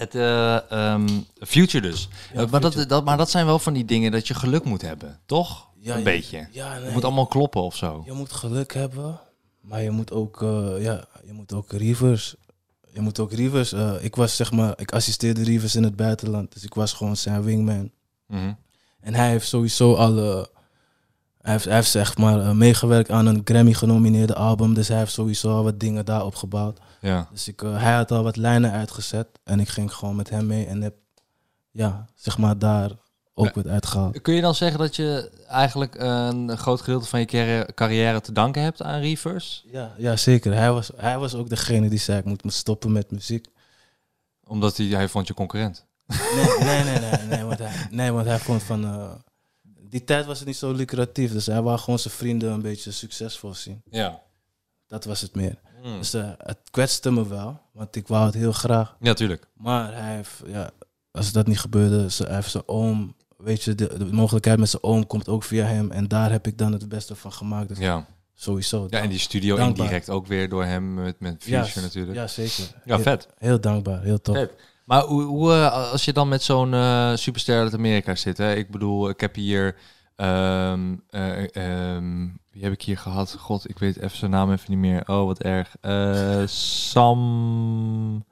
het eh, ehm, future dus. Ja, Eh, maar, dat, Future. dat, maar dat zijn wel van die dingen dat je geluk moet hebben, toch? Ja, een je- beetje. Ja, nee, Het moet allemaal kloppen of zo. Je moet geluk hebben, maar je moet ook, eh, ja, je moet ook Rivers. Je moet ook Rivers. ik was zeg maar, ik assisteerde Rivers in het buitenland, dus ik was gewoon zijn wingman. Mhm. En hij heeft sowieso al, eh, hij heeft, hij heeft zeg maar eh, meegewerkt aan een Grammy genomineerde album, dus hij heeft sowieso al wat dingen daar opgebouwd. Ja. Dus ik, eh, hij had al wat lijnen uitgezet en ik ging gewoon met hem mee en heb, ja, zeg maar daar ook wat uitgehaald. Kun je dan zeggen dat je eigenlijk een groot gedeelte van je carri- carrière te danken hebt aan Reverse? Ja, ja, zeker. Hij was, hij was ook degene die zei ik moet me stoppen met muziek. Omdat hij, hij vond je concurrent. Nee, nee, nee, nee, nee, want hij, nee, want hij vond van, eh, die tijd was het niet zo lucratief. Dus hij wou gewoon zijn vrienden een beetje succesvol zien. Ja. Dat was het meer. Mm. Dus eh, het kwetste me wel, want ik wou het heel graag. Ja, tuurlijk. Maar hij heeft, ja, als dat niet gebeurde, ze- hij heeft zijn oom, weet je, de, de mogelijkheid met zijn oom komt ook via hem. En daar heb ik dan het beste van gemaakt. Dus Ja. sowieso. ja, en die studio Dankbaar. indirect ook weer door hem met, met ja, natuurlijk. Ja, zeker. Ja, heel, vet. heel dankbaar, heel tof. Vet. Maar hoe, hoe, eh, als je dan met zo'n eh, superster uit Amerika zit, hè? ik bedoel, ik heb hier, ehm, eh, ehm, wie heb ik hier gehad? God, ik weet even zijn naam even niet meer. Oh, wat erg. Eh, Sam.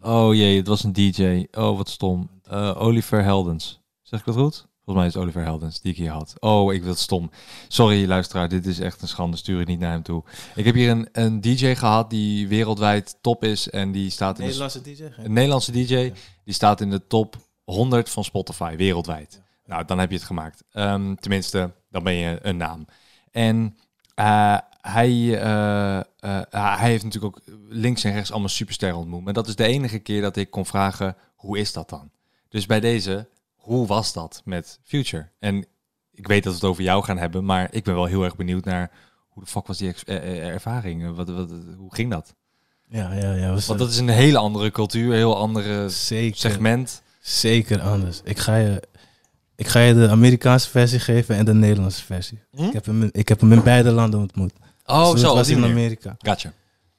Oh jee, het was een DJ. Oh, wat stom. Oliver Heldens. Zeg ik dat goed? Volgens mij is Oliver Heldens die ik hier had. Oh, ik wil stom. Sorry, luisteraar. Dit is echt een schande. Stuur het niet naar hem toe. Ik heb hier een, een DJ gehad die wereldwijd top is. En die staat in de Nederlandse DJ? een Nederlandse DJ, die staat in de top 100 van Spotify wereldwijd. Nou, dan heb je het gemaakt. Ehm, tenminste, dan ben je een naam. En eh, hij, eh, eh, hij heeft natuurlijk ook links en rechts allemaal supersterren ontmoet. Maar dat is de enige keer dat ik kon vragen, hoe is dat dan? Dus bij deze, hoe was dat met Future? En ik weet dat we het over jou gaan hebben, maar ik ben wel heel erg benieuwd naar hoe de fuck was die ex- eh, eh, ervaring? Wat, wat, hoe ging dat? Ja, ja, ja. was Want dat is een hele andere cultuur, een heel andere zeker, segment. zeker anders. Ik ga, je, ik ga je de Amerikaanse versie geven en de Nederlandse versie. Hm? Ik, heb hem, in- ik heb hem in beide landen ontmoet. Oh, Dus zo, was in. Amerika. Gotcha.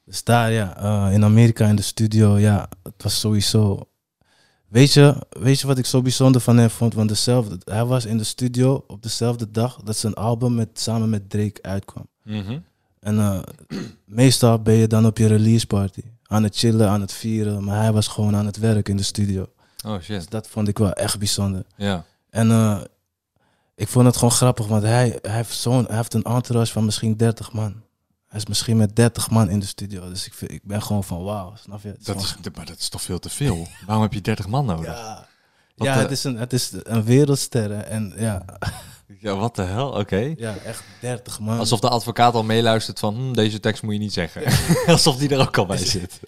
Dus daar, ja, eh, in Amerika in de studio, ja, het was sowieso. Weet je, weet je wat ik zo bijzonder van hem vond? Want dezelfde, hij was in de studio op dezelfde dag dat zijn album met, samen met Drake uitkwam. Mhm. En eh, meestal ben je dan op je release party. Aan het chillen, aan het vieren. Maar hij was gewoon aan het werk in de studio. Oh Dus shit. dat vond ik wel echt bijzonder. Ja. En eh, ik vond het gewoon grappig, want hij, hij, heeft zo'n, hij heeft een entourage van misschien 30 man. Hij is misschien met 30 man in de studio. Dus ik, vind, ik ben gewoon van wauw, snap je? Het is Dat is, maar dat is toch veel te veel? [laughs] Waarom heb je 30 man nodig? Ja, ja, Wat, ja eh, het, is een, het is een wereldster. En [laughs] ja, wat de hel? Oké. ja, echt 30 man. Alsof de advocaat al meeluistert van, hm, deze tekst moet je niet zeggen. [laughs] Alsof die er ook al bij zit.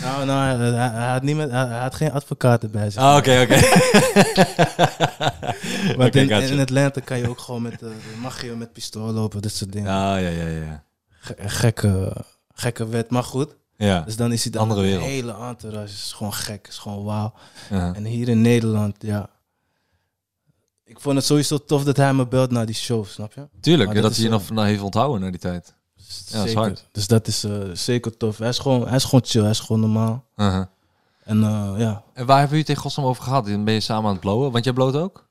Nou, nou hij, had niet met, hij, hij had geen advocaat erbij. zich. Ah, oké, oké. Oké, in, gotcha. in Atlanta kan je ook gewoon met, eh, mag je met pistool lopen, dit soort dingen. Ah, ja, ja, ja. Ge- gekke, gekke wet, maar goed. Ja. Dus dan is hij dan Andere een wereld. hele entourage. is gewoon gek, is gewoon wauw. Uh-huh. En hier in Nederland, ja. Ik vond het sowieso tof dat hij me belt naar die show, snap je? Tuurlijk, ja, dat hij je eh, nog van heeft onthouden naar die tijd. Ja, dat is zeker. hard. Dus dat is eh, zeker tof. Hij is, gewoon, hij is gewoon chill, hij is gewoon normaal. Uh-huh. En eh, ja, En waar hebben jullie het in godsnaam over gehad? Ben je samen aan het blowen? Want jij bloot ook?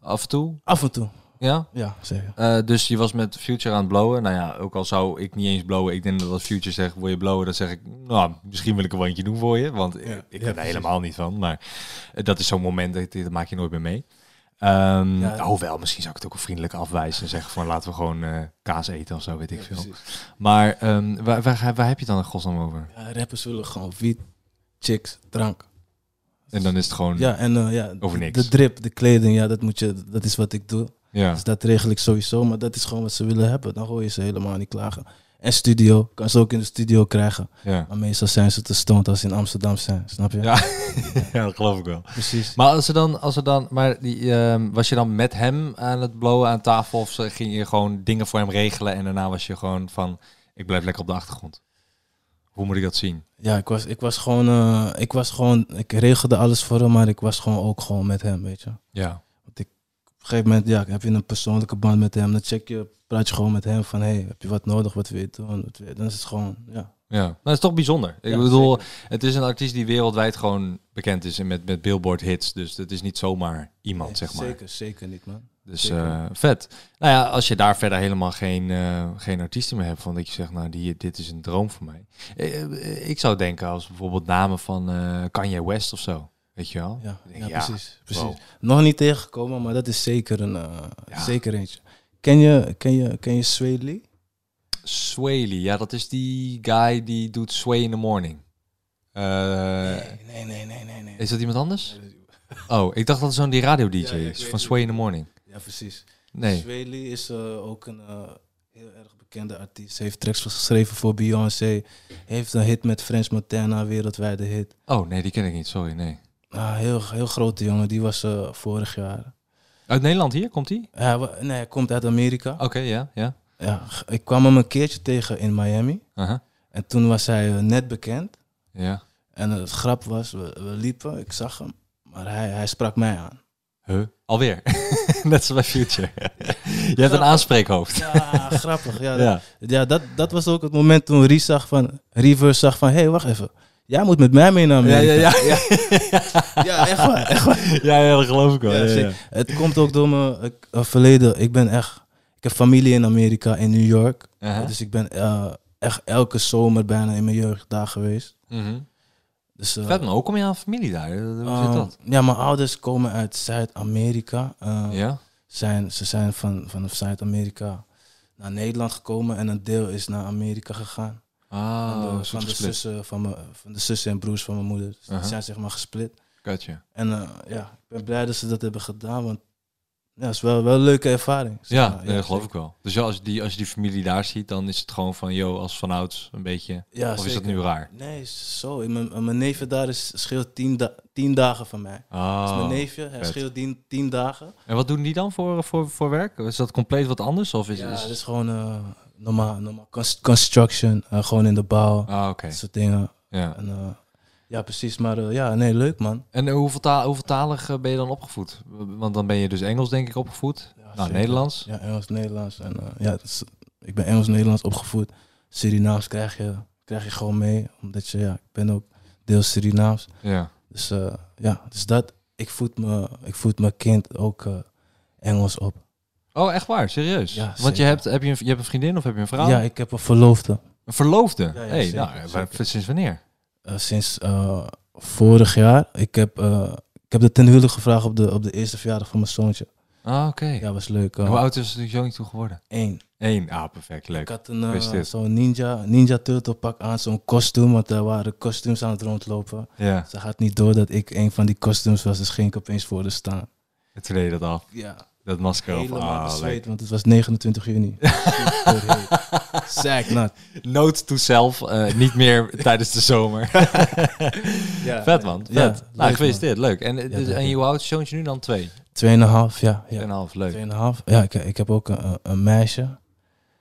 Af en toe? af en toe. Ja? Ja, zeker. Eh, dus je was met Future aan het blowen. Nou ja, ook al zou ik niet eens blowen. Ik denk dat als Future zegt, wil je blowen? Dan zeg ik, nou, misschien wil ik een wandje doen voor je. Want Ja, ik ja, ben er precies. helemaal niet van. Maar eh, dat is zo'n moment, dat, dat maak je nooit meer mee. Ja. Hoewel, misschien zou ik het ook vriendelijk afwijzen. En zeggen van, laten we gewoon eh, kaas eten of zo, weet ik Ja, veel. precies. Maar ehm, waar, waar, waar heb je het dan in godsnaam over? Ja, rappers willen gewoon wiet, chicks, drank. En dan is het gewoon, Ja, en ja, Over niks. de drip, de kleding, ja, dat, moet je, dat is wat ik doe. Ja. Dus dat regel ik sowieso, maar dat is gewoon wat ze willen hebben. Dan hoor je ze helemaal niet klagen. En studio, kan ze ook in de studio krijgen. Ja. Maar meestal zijn ze te stoned als ze in Amsterdam zijn, snap je? Ja. [laughs] ja, dat geloof ik wel. precies. Maar als er dan, als er dan, maar die, ehm, was je dan met hem aan het blowen aan tafel of ze- ging je gewoon dingen voor hem regelen en daarna was je gewoon van, ik blijf lekker op de achtergrond. Hoe moet ik dat zien? Ja, ik was, ik was gewoon, eh, ik was gewoon, ik regelde alles voor hem, maar ik was gewoon ook gewoon met hem, weet je. Ja. Een gegeven moment, ja, heb je een persoonlijke band met hem, dan check je, praat je gewoon met hem van, hey, heb je wat nodig, wat wil je doen? Wat wil je- Dan is het gewoon, ja. Ja, nou, dat is toch bijzonder. Ik Ja, bedoel, zeker. het is een artiest die wereldwijd gewoon bekend is en met, met billboard hits. Dus het is niet zomaar iemand, Nee, zeg maar. Zeker, zeker niet, man. Dus eh, vet. Nou ja, als je daar verder helemaal geen, eh, geen artiesten meer hebt, van dat je zegt, nou, die, dit is een droom voor mij. Eh, ik zou denken als bijvoorbeeld namen van Kanye West of zo. Weet je wel? Ja, ja, ja, precies. precies. wow. Nog niet tegengekomen, maar dat is zeker een, eh, Ja. zeker eentje. Ken je, ken je, ken je? Sway Lee, ja, dat is die guy die doet Sway in the Morning. Eh, nee, nee, nee, nee, nee. Is dat iemand anders? Oh, ik dacht dat het zo'n die ja, ik is, van. Sway in the Morning. Ja, precies. Nee. Is eh, ook een eh, heel erg bekende artiest. Heeft tracks geschreven voor Beyoncé. Heeft een hit met French Montana, wereldwijde hit. Oh, nee, die ken ik niet, sorry, nee. Ah, heel, heel grote jongen, die was eh, vorig jaar. Uit Nederland hier, komt hij? Ja, nee, hij komt uit Amerika. Oké, ja, ja. Ja, ik kwam hem een keertje tegen in Miami. En toen was hij eh, net bekend. Ja. En het grap was, we, we liepen, ik zag hem. Maar hij, hij sprak mij aan. Huh? Alweer. [laughs] Net zoals bij Future. [laughs] Je hebt een aanspreekhoofd. Ja, grappig. Ja, [laughs] Ja. Dat, ja dat, dat was ook het moment toen Ries zag van, Reverse zag van... Hé, hey, wacht even. Jij moet met mij mee naar Ja, Amerika. ja, ja. Ja, echt waar. Echt waar. [laughs] Ja, ja, dat geloof ik wel. Ja, Ja, ja. Het komt ook door mijn eh, verleden. Ik ben echt... Ik heb familie in Amerika, in New York. Aha. Dus ik ben eh, echt elke zomer bijna in mijn jeugd daar geweest. Mhm. Dus, eh, Vet man, hoe kom je aan familie daar? Hoe zit ehm, dat? Ja, mijn ouders komen uit Zuid-Amerika. Eh, Ja? zijn, ze zijn van, vanaf Zuid-Amerika naar Nederland gekomen en een deel is naar Amerika gegaan. Ah, van, de, van, de zussen van, mijn, van de zussen en broers van mijn moeder. Dus. Die zijn zeg maar gesplit. Gotcha. En eh, ja, ik ben blij dat ze dat hebben gedaan, want ja, het is wel, wel een leuke ervaring. zeg Ja, dat geloof zeker. ik wel. Dus ja, als, je die, als je die familie daar ziet, dan is het gewoon van, yo, als vanouds een beetje... Ja, of is dat nu raar? Nee, zo. Mijn, mijn neefje daar is, scheelt tien, da- tien dagen van mij. Ah. mijn neefje, hij vet. scheelt tien, tien dagen. En wat doen die dan voor, voor, voor werk? Is dat compleet wat anders? Of is, Ja, het is gewoon eh, normaal, normaal cons- construction, eh, gewoon in de bouw, Ah, oké. dat soort dingen. Ja. En, eh, ja, precies. Maar eh, ja, nee, leuk man. En hoeveel, taal, hoeveel talig ben je dan opgevoed? Want dan ben je dus Engels, denk ik, opgevoed. Ja, nou, zeker. Nederlands. Ja, Engels, Nederlands. En, ja, is- ik ben Engels, Nederlands opgevoed. Surinaams krijg je, krijg je gewoon mee. Omdat je, ja, ik ben ook deels Surinaams. Ja. Dus ja, dus dat. Ik voed, me, ik voed mijn kind ook Engels op. Oh, echt waar? Serieus? Ja, Want je hebt, heb je, een, je hebt een vriendin of heb je een vrouw? Ja, ik heb een verloofde. Een verloofde? Ja, ja, hey, zeker, nou, zeker. sinds wanneer? Eh, sinds eh, vorig jaar. Ik heb, eh, ik heb de ten huwelijk gevraagd op de, op de eerste verjaardag van mijn zoontje. Ah, oké. Ja, was leuk. Hoe oud is de zoon toe geworden? één. Eén. Ah, perfect. Leuk. Ik had een, zo'n ninja, ninja turtle pak aan, zo'n kostuum, want er waren kostuums aan het rondlopen. Ja, Ze gaat niet door dat ik een van die kostuums was, dus ging ik opeens voor de staan. en toen deed je dat af. Ja, Dat masker helemaal Ah, bezweet, want het was 29 juni. Zack nat. Note to self, eh, niet meer [laughs] tijdens de zomer. Ja, Vet [laughs] man, vet. Ja, nou, gefeliciteerd, leuk. En, eh, dus, en je. je zoontje nu dan? Twee? Tweeënhalf, ja. ja. Tweeënhalf, leuk. Tweeënhalf. Ja, ik, ik heb ook een, een meisje,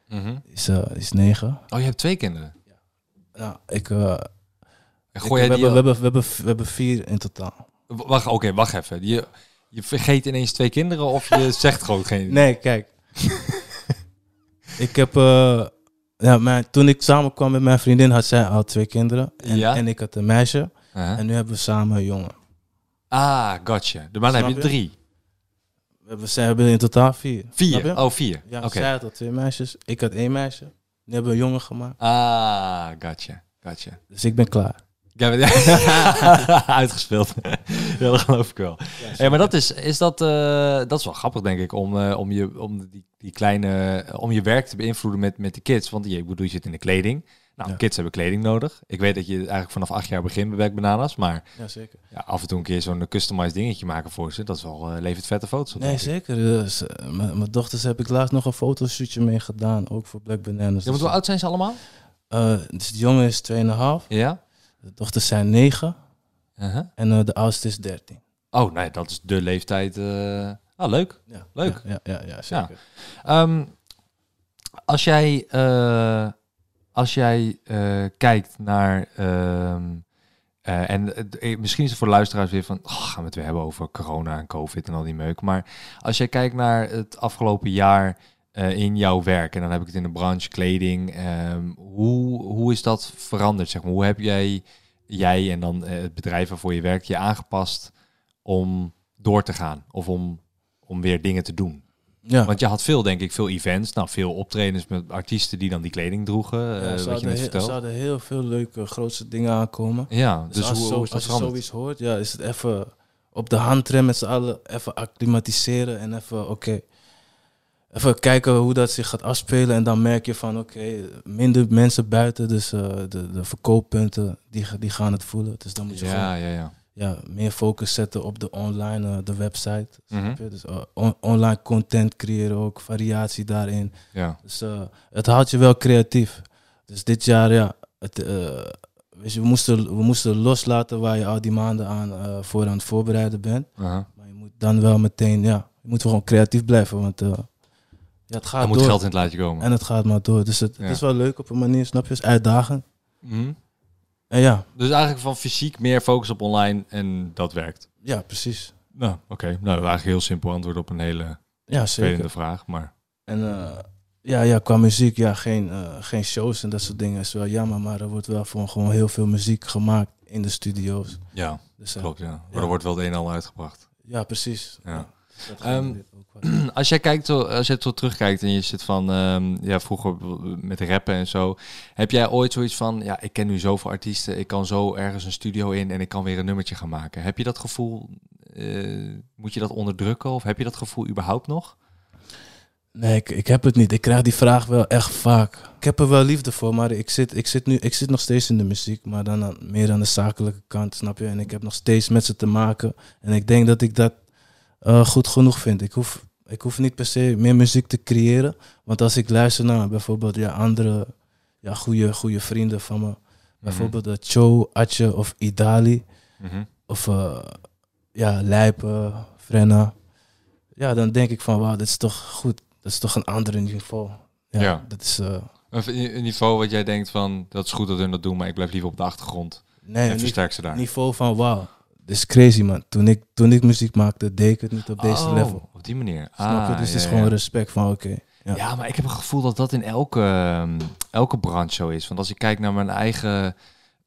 Mhm. die is, die is negen. Oh, je hebt twee kinderen. Nou, ik, eh, En ik- gooi jij we, die... hebben, we, hebben, we, hebben, we hebben vier in totaal. W- Wacht, oké, wacht even. Je, je vergeet ineens twee kinderen of je [laughs] zegt gewoon geen... Nee, kijk. [laughs] ik heb... eh, ja, mijn, toen ik samenkwam met mijn vriendin had zij al twee kinderen. En, Ja? en ik had een meisje. Uh-huh. En nu hebben we samen een jongen. Ah, gotcha. De man heb Snap je je? drie. We hebben, zij hebben in totaal vier. Vier. Oh, vier. Ja, zij had al twee meisjes. Ik had één meisje. Nu hebben we een jongen gemaakt. Ah, gotcha. Gotcha. Dus ik ben klaar. Ja, [laughs] maar- Uitgespeeld. [laughs] ja, dat geloof ik wel. Ja, maar dat is, is dat, eh, dat is wel grappig, denk ik, om, eh, om, je, om, die, die kleine, om je werk te beïnvloeden met, met de kids. Want je, bedoel, je zit in de kleding. Nou, Ja. kids hebben kleding nodig. Ik weet dat je eigenlijk vanaf acht jaar begint bij Bananas. Maar Ja, zeker. ja, af en toe een keer zo'n customized dingetje maken voor ze. Dat is wel, eh, levert vette foto's op. Nee, zeker. Dus, mijn dochters heb ik laatst nog een fotoshootje mee gedaan. Ook voor Black Bananas. Ja, want hoe oud zijn ze allemaal? Eh, dus de jongen is 2,5. Ja. De dochters zijn 9. Uh-huh. En eh, de oudste is 13. Oh, nee, dat is de leeftijd. eh Ah, leuk. Ja, Leuk. Ja, ja, ja, ja zeker. Ehm, als jij, eh, als jij kijkt naar. ehm, eh, en misschien is het voor de luisteraars weer van. Oh, gaan we het weer hebben over corona en COVID en al die meuk. Maar als jij kijkt naar het afgelopen jaar eh, in jouw werk. En dan heb ik het in de branche kleding. ehm, hoe, hoe is dat veranderd? Zeg maar? Hoe heb jij, jij en dan eh, het bedrijf waarvoor je werkt je aangepast om door te gaan? Of om, om weer dingen te doen? Ja. Want je had veel, denk ik, veel events. Nou, veel optredens met artiesten die dan die kleding droegen. Ja, eh, er wat je zouden net heel- er zouden heel veel leuke grootste dingen aankomen. Ja, Dus, dus, als, hoe, zo, als je zoiets hoort, ja, is het even op de handrem met z'n allen even acclimatiseren en even, oké, even kijken hoe dat zich gaat afspelen. En dan merk je van, oké, minder mensen buiten, dus eh, de, de verkooppunten, die, die gaan het voelen. Dus dan moet je gewoon Ja, ja, ja. ja, meer focus zetten op de online, eh, de website. Mhm. Dus eh, on- online content creëren ook, variatie daarin. ja. Dus het houdt je wel creatief. Dus dit jaar, ja, het, weet je, we, moesten, we moesten loslaten waar je al die maanden aan, voor aan het voorbereiden bent. Maar je moet dan wel meteen, ja, je moet gewoon creatief blijven, want ja, het gaat er moet geld in het laatje komen. En het gaat maar door. Dus het, is wel leuk op een manier, snap je? Het is uitdagend. Mhm. En ja. Dus eigenlijk van fysiek meer focus op online en dat werkt. Ja, precies. Nou, oké. Nou, eigenlijk heel simpel antwoord op een hele ja, zeker. vraag, maar... En uh, ja, ja, qua muziek, ja, geen, uh, geen shows en dat soort dingen is wel jammer, maar er wordt wel voor gewoon heel veel muziek gemaakt in de studio's. Ja, dus, uh, klopt, ja. Maar er wordt wel het een en ander uitgebracht. Ja, precies. Ja. Um, [clears throat] als jij kijkt, als je zo terugkijkt en je zit van, um, ja, vroeger met rappen en zo, heb jij ooit zoiets van, ja, ik ken nu zoveel artiesten, ik kan zo ergens een studio in en ik kan weer een nummertje gaan maken. Heb je dat gevoel, uh, moet je dat onderdrukken of heb je dat gevoel überhaupt nog? Nee, ik, ik heb het niet. Ik krijg die vraag wel echt vaak. Ik heb er wel liefde voor, maar ik zit, ik zit, nu, ik zit nog steeds in de muziek, maar dan aan, meer aan de zakelijke kant, snap je? En ik heb nog steeds met ze te maken. En ik denk dat ik dat uh, goed genoeg vind. Ik hoef, ik hoef niet per se meer muziek te creëren. Want als ik luister naar bijvoorbeeld ja, andere ja, goede, goede vrienden van me, bijvoorbeeld mm Cho, Atje of Idali, mhm. of uh, ja, Lijpen, Frenna. Ja, dan denk ik van wauw, dit is toch goed dat is toch een ander niveau. Ja, dat is... Uh, een niveau wat jij denkt van, dat is goed dat hun dat doen, maar ik blijf liever op de achtergrond. Nee, en versterk ze daar. niveau van, wauw, is crazy man. Toen ik, toen ik muziek maakte, deed ik het niet op deze oh, level. op die manier. Snap je? Ah, dus het is gewoon respect van, oké. ja. ja. maar ik heb het gevoel dat dat in elke, um, elke branche zo is. Want als ik kijk naar mijn eigen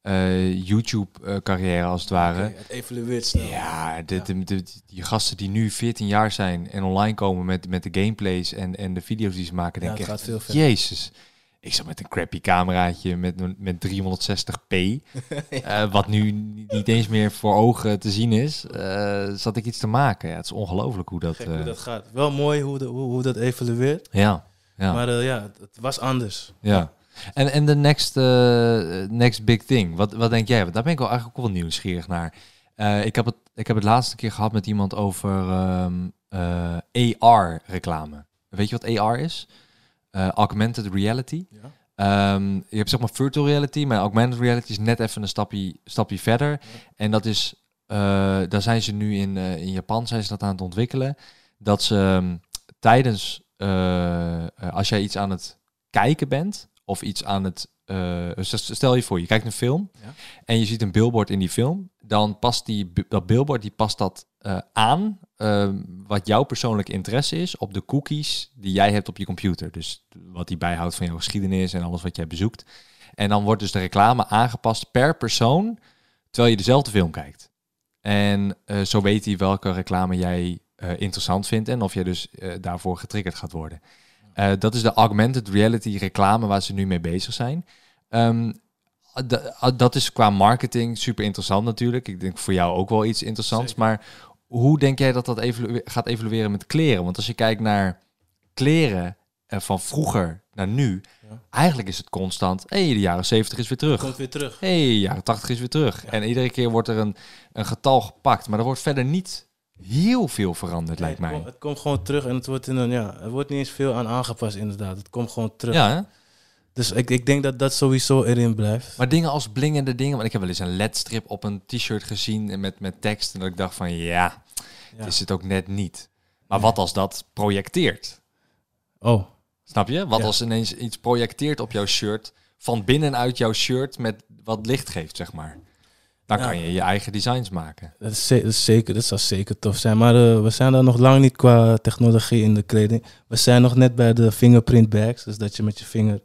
uh, YouTube-carrière als het ware. het evolueert snel. Ja, de, de, de, die gasten die nu 14 jaar zijn en online komen met, met de gameplays en, en de video's die ze maken, denk ik veel Jezus. Ik zat met een crappy cameraatje met, met 360p, uh, [laughs] wat nu niet eens meer voor ogen te zien is, uh, zat ik iets te maken. Ja, het is ongelooflijk hoe dat, hoe dat gaat. Wel mooi hoe, de, hoe, hoe dat evolueert. Ja. ja. Maar ja, het was anders. Ja. En, en de next, next big thing, wat, wat denk jij? Want daar ben ik wel eigenlijk ook wel nieuwsgierig naar. Ik, heb het, ik heb het laatste keer gehad met iemand over um, uh, AR-reclame. Weet je wat AR is? Augmented reality. Ja. Um, je hebt zeg maar virtual reality, maar augmented reality is net even een stapje, stapje verder. En dat is, daar zijn ze nu in, in Japan zijn ze dat aan het ontwikkelen. Dat ze um, tijdens, als jij iets aan het kijken bent, of iets aan het. Uh, stel je voor, je kijkt een film ja. en je ziet een billboard in die film, dan past die, dat billboard die past dat uh, aan uh, wat jouw persoonlijke interesse is op de cookies die jij hebt op je computer. Dus wat die bijhoudt van jouw geschiedenis en alles wat jij bezoekt. En dan wordt dus de reclame aangepast per persoon terwijl je dezelfde film kijkt. En zo weet hij welke reclame jij interessant vindt en of jij dus daarvoor getriggerd gaat worden. Dat is de augmented reality reclame waar ze nu mee bezig zijn. Um, dat is qua marketing super interessant natuurlijk. Ik denk voor jou ook wel iets interessants. Maar hoe denk jij dat dat gaat evolueren met kleren? Want als je kijkt naar kleren uh, van vroeger naar nu, eigenlijk is het constant. Hé, hey, de jaren 70 is weer terug. Komt weer terug. Hé, hey, jaren 80 is weer terug. En iedere keer wordt er een, een getal gepakt. Maar er wordt verder niet heel veel veranderd, lijkt mij. Het komt, gewoon terug en het wordt, in een, ja, er wordt niet eens veel aan aangepast, inderdaad. Het komt gewoon terug. Ja, hè? Dus ik, ik denk dat dat sowieso erin blijft. Maar dingen als blingende dingen, want ik heb wel eens een ledstrip op een t-shirt gezien met, met tekst. En dat ik dacht van ja, ja. is het ook net niet. Maar wat als dat projecteert? Oh. Snap je? Wat als ineens iets projecteert op jouw shirt, van binnenuit jouw shirt met wat licht geeft, zeg maar. Dan kan je je eigen designs maken. Dat is, zeker, dat zou zeker tof zijn. Maar uh, we zijn daar nog lang niet qua technologie in de kleding. We zijn nog net bij de fingerprint bags. Dus dat je met je vinger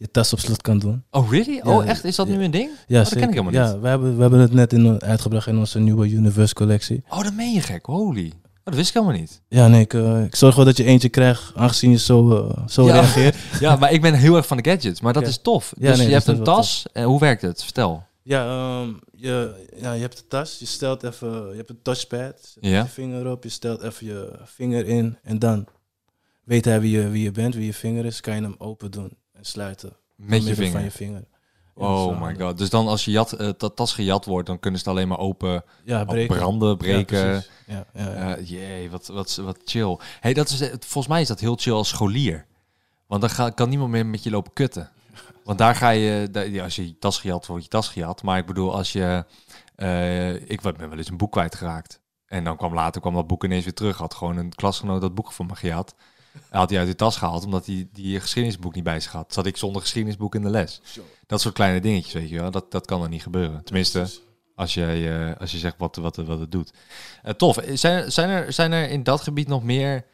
je tas op slot kan doen. Oh, really? oh, echt? Is dat nu een ding? Ja, oh, zeker. ik helemaal niet. Ja, we hebben, we hebben het net in, uitgebracht in onze nieuwe Universe collectie. Oh, dat meen je gek. Holy. Oh, dat wist ik helemaal niet. Ja, nee, ik, uh, ik zorg wel dat je eentje krijgt, aangezien je zo, uh, zo ja. reageert. [laughs] ja, maar ik ben heel erg van de gadgets. Maar dat is tof. Dus nee, je hebt een tas. En hoe werkt het? Vertel. Ja, um, je, ja, je hebt de tas, je stelt even, je hebt een touchpad, ja. je vinger op, je stelt even je vinger in en dan weet hij wie je, wie je bent, wie je vinger is, kan je hem open doen en sluiten. Met je vinger? Van je vinger. oh my god. Dus dan als je jat, uh, dat tas gejat wordt, dan kunnen ze het alleen maar open ja, breken. branden, breken. Ja, ja, uh, jee, wat, wat, wat chill. Hey, dat is, volgens mij is dat heel chill als scholier. Want dan ga, kan niemand meer met je lopen kutten. Want daar ga je, als je tas gejat wordt, je tas gejat. Maar ik bedoel, als je, uh, ik ben wel eens een boek kwijtgeraakt. En dan kwam later kwam dat boek ineens weer terug. Had gewoon een klasgenoot dat boek voor me Had hij uit de tas gehaald, omdat hij die geschiedenisboek niet bij zich had. Zat ik zonder geschiedenisboek in de les. Dat soort kleine dingetjes, weet je wel. Dat, dat kan er niet gebeuren. Tenminste, als je, uh, als je zegt wat, wat, wat het doet. Uh, tof. Zijn, zijn, er, zijn er in dat gebied nog meer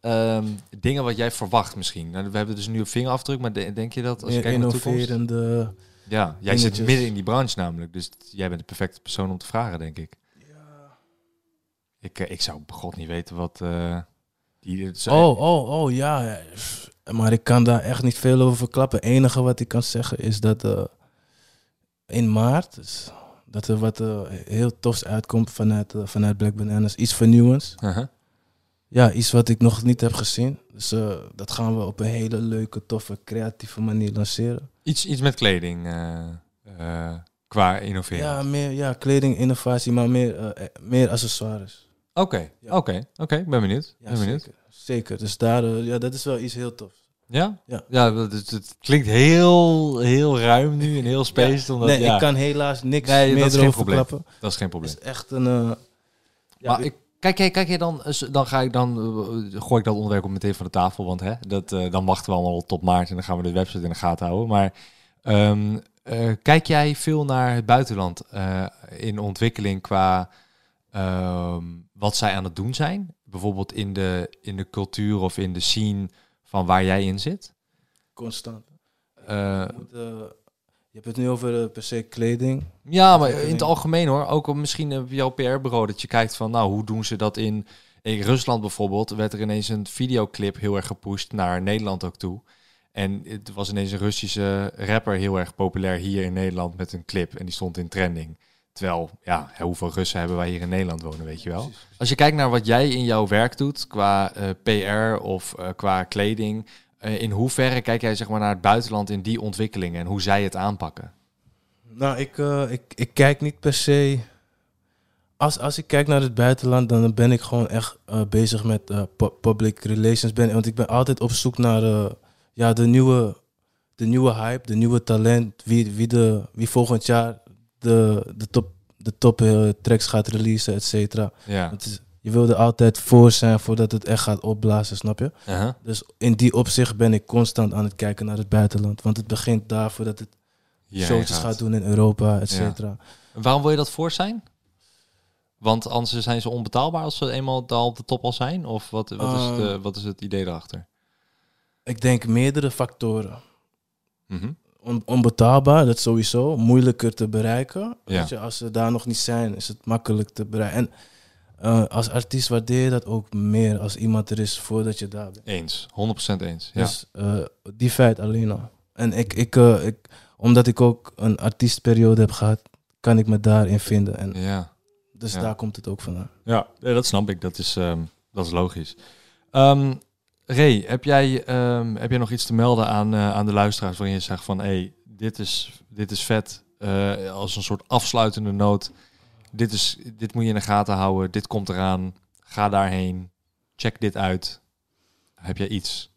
um, dingen wat jij verwacht misschien? Nou, we hebben dus nu op vingerafdruk, maar denk je dat als je kijkt naar de toekomst... Ja, jij zit midden in die branche namelijk. Dus jij bent de perfecte persoon om te vragen, denk ik. Ja. Ik, ik zou god niet weten wat... Uh, die, oh, oh, oh, ja. Maar ik kan daar echt niet veel over verklappen. Het enige wat ik kan zeggen is dat uh, in maart... Dus dat er wat uh, heel tofs uitkomt vanuit, uh, vanuit Black Bananas. Iets vernieuwends. Uh -huh. Ja, iets wat ik nog niet heb gezien. Dus dat gaan we op een hele leuke, toffe, creatieve manier lanceren. Iets, iets met kleding qua innoveren? Ja, meer ja, kleding, innovatie, maar meer, meer accessoires. Oké, oké, oké. Ik ben benieuwd. Ja, ben benieuwd. Zeker, zeker. Dus daar, ja, dat is wel iets heel tofs. Ja? Ja, ja het, het, klinkt heel, heel ruim nu en heel spaced. Omdat, nee, ja. ik kan helaas niks nee, meer dat is geen probleem. Dat is geen probleem. Het is echt een... Uh, maar ik, kijk, kijk, kijk je dan, dan ga ik dan, uh, gooi ik dat onderwerp ook meteen van de tafel, want hè, dat, uh, dan wachten we allemaal tot maart en dan gaan we de website in de gaten houden. Maar um, kijk jij veel naar het buitenland in ontwikkeling qua ehm, wat zij aan het doen zijn? Bijvoorbeeld in de, in de cultuur of in de scene van waar jij in zit? Constant. Uh, moet, uh, je hebt het nu over uh, per se kleding. Ja, maar in het algemeen hoor. Ook misschien op jouw PR-bureau dat je kijkt van, nou, hoe doen ze dat in, in Rusland bijvoorbeeld? Werd er ineens een videoclip heel erg gepusht naar Nederland ook toe. En het was ineens een Russische rapper heel erg populair hier in Nederland met een clip. En die stond in trending. Terwijl, ja, hoeveel Russen hebben wij hier in Nederland wonen, weet je wel. Als je kijkt naar wat jij in jouw werk doet, qua uh, PR of uh, qua kleding, uh, in hoeverre kijk jij zeg maar, naar het buitenland in die ontwikkelingen en hoe zij het aanpakken? Nou, ik, ik, ik kijk niet per se. Als, als ik kijk naar het buitenland, dan ben ik gewoon echt bezig met public relations. Ben, want ik ben altijd op zoek naar ja, de, nieuwe, de nieuwe hype, de nieuwe talent. Wie, wie, de, wie volgend jaar de, de top, de top uh, tracks gaat releasen, et cetera. Ja. je wilde altijd voor zijn voordat het echt gaat opblazen, snap je? Uh -huh. Dus in die opzicht ben ik constant aan het kijken naar het buitenland. Want het begint daar voordat het ja, showtjes gaat. doen in Europa, et cetera. Ja. Waarom wil je dat voor zijn? Want anders zijn ze onbetaalbaar als ze eenmaal al op de top al zijn? Of wat, wat, is, de, ehm. wat is het idee erachter? Ik denk meerdere factoren. Mm -hmm onbetaalbaar, dat sowieso. Moeilijker te bereiken. Weet je, als ze daar nog niet zijn, is het makkelijk te bereiken. En uh, als artiest waardeer je dat ook meer als iemand er is voordat je daar bent. Eens, 100% eens. Ja. Dus uh, die feit alleen al. En ik, ik, uh, ik, omdat ik ook een artiestperiode heb gehad, kan ik me daarin vinden. En ja. Dus daar komt het ook vandaan. Ja, dat snap ik. Dat is, um, dat is logisch. Um, Ray, heb jij, um, heb jij nog iets te melden aan, uh, aan de luisteraars waarin je zegt van hé, hey, dit, is, dit is vet uh, als een soort afsluitende noot. Dit, is, dit moet je in de gaten houden, dit komt eraan, ga daarheen, check dit uit. Heb jij iets?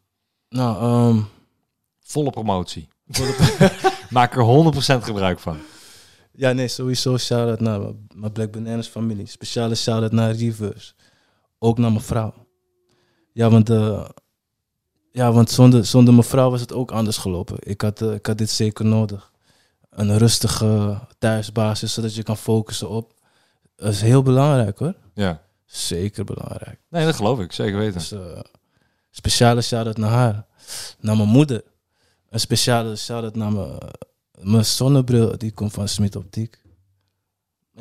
Nou, um... volle promotie. [laughs] Maak er 100% gebruik van. Ja, nee, sowieso shout-out naar mijn Black Bananas familie. Speciale shout-out naar Reverse. Ook naar mijn vrouw. Ja, want, uh, ja, want zonder, zonder mijn vrouw was het ook anders gelopen. Ik had, uh, ik had dit zeker nodig. Een rustige thuisbasis, zodat je kan focussen op. Dat is heel belangrijk hoor. Ja. Zeker belangrijk. Nee, dat geloof ik. Zeker weten. Dus, uh, speciale shout-out naar haar. Naar mijn moeder. Een speciale shout-out naar mijn, mijn zonnebril. Die komt van Smit Optiek.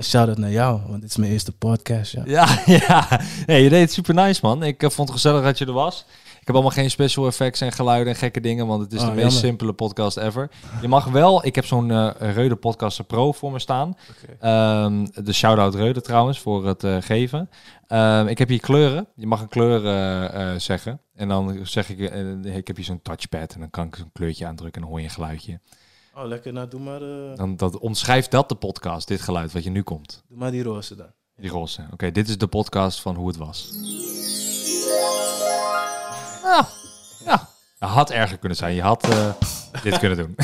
Een shout-out naar jou, want dit is mijn eerste podcast. Ja, ja, [laughs] ja. Nee, je deed het super nice, man. Ik uh, vond het gezellig dat je er was. Ik heb allemaal geen special effects en geluiden en gekke dingen, want het is de oh, meest simpele podcast ever. Je mag wel, ik heb zo'n uh, Reude Podcaster Pro voor me staan. Okay. Um, ehm, de shout-out Reude trouwens, voor het uh, geven. Um, ik heb hier kleuren. Je mag een kleur uh, zeggen. En dan zeg ik, ik heb hier zo'n touchpad en dan kan ik zo'n kleurtje aandrukken en dan hoor je een geluidje. Oh, lekker. Nou, doe maar... Uh... Dan dat, omschrijft dat de podcast, dit geluid wat je nu komt. Doe maar die roze dan. Die roze. Oké, dit is de podcast van hoe het was. Ah, ja. Het had erger kunnen zijn. Je had... Uh... dit kunnen doen.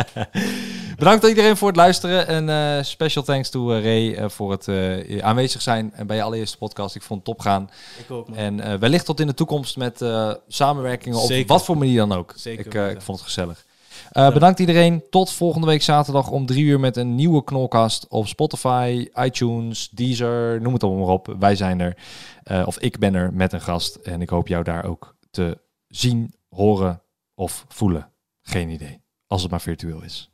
[laughs] Bedankt aan iedereen voor het luisteren. En uh, special thanks to uh, Ray voor het aanwezig zijn bij je allereerste podcast. Ik vond het top gaan. Ik ook, man. En wellicht tot in de toekomst met samenwerkingen op wat voor manier dan ook. Zeker. Ik, ik vond het gezellig. Bedankt iedereen. Tot volgende week zaterdag om drie uur met een nieuwe Knolcast op Spotify, iTunes, Deezer, noem het allemaal maar op. Wij zijn er. of ik ben er met een gast. En ik hoop jou daar ook te zien, horen of voelen. Geen idee. Als het maar virtueel is.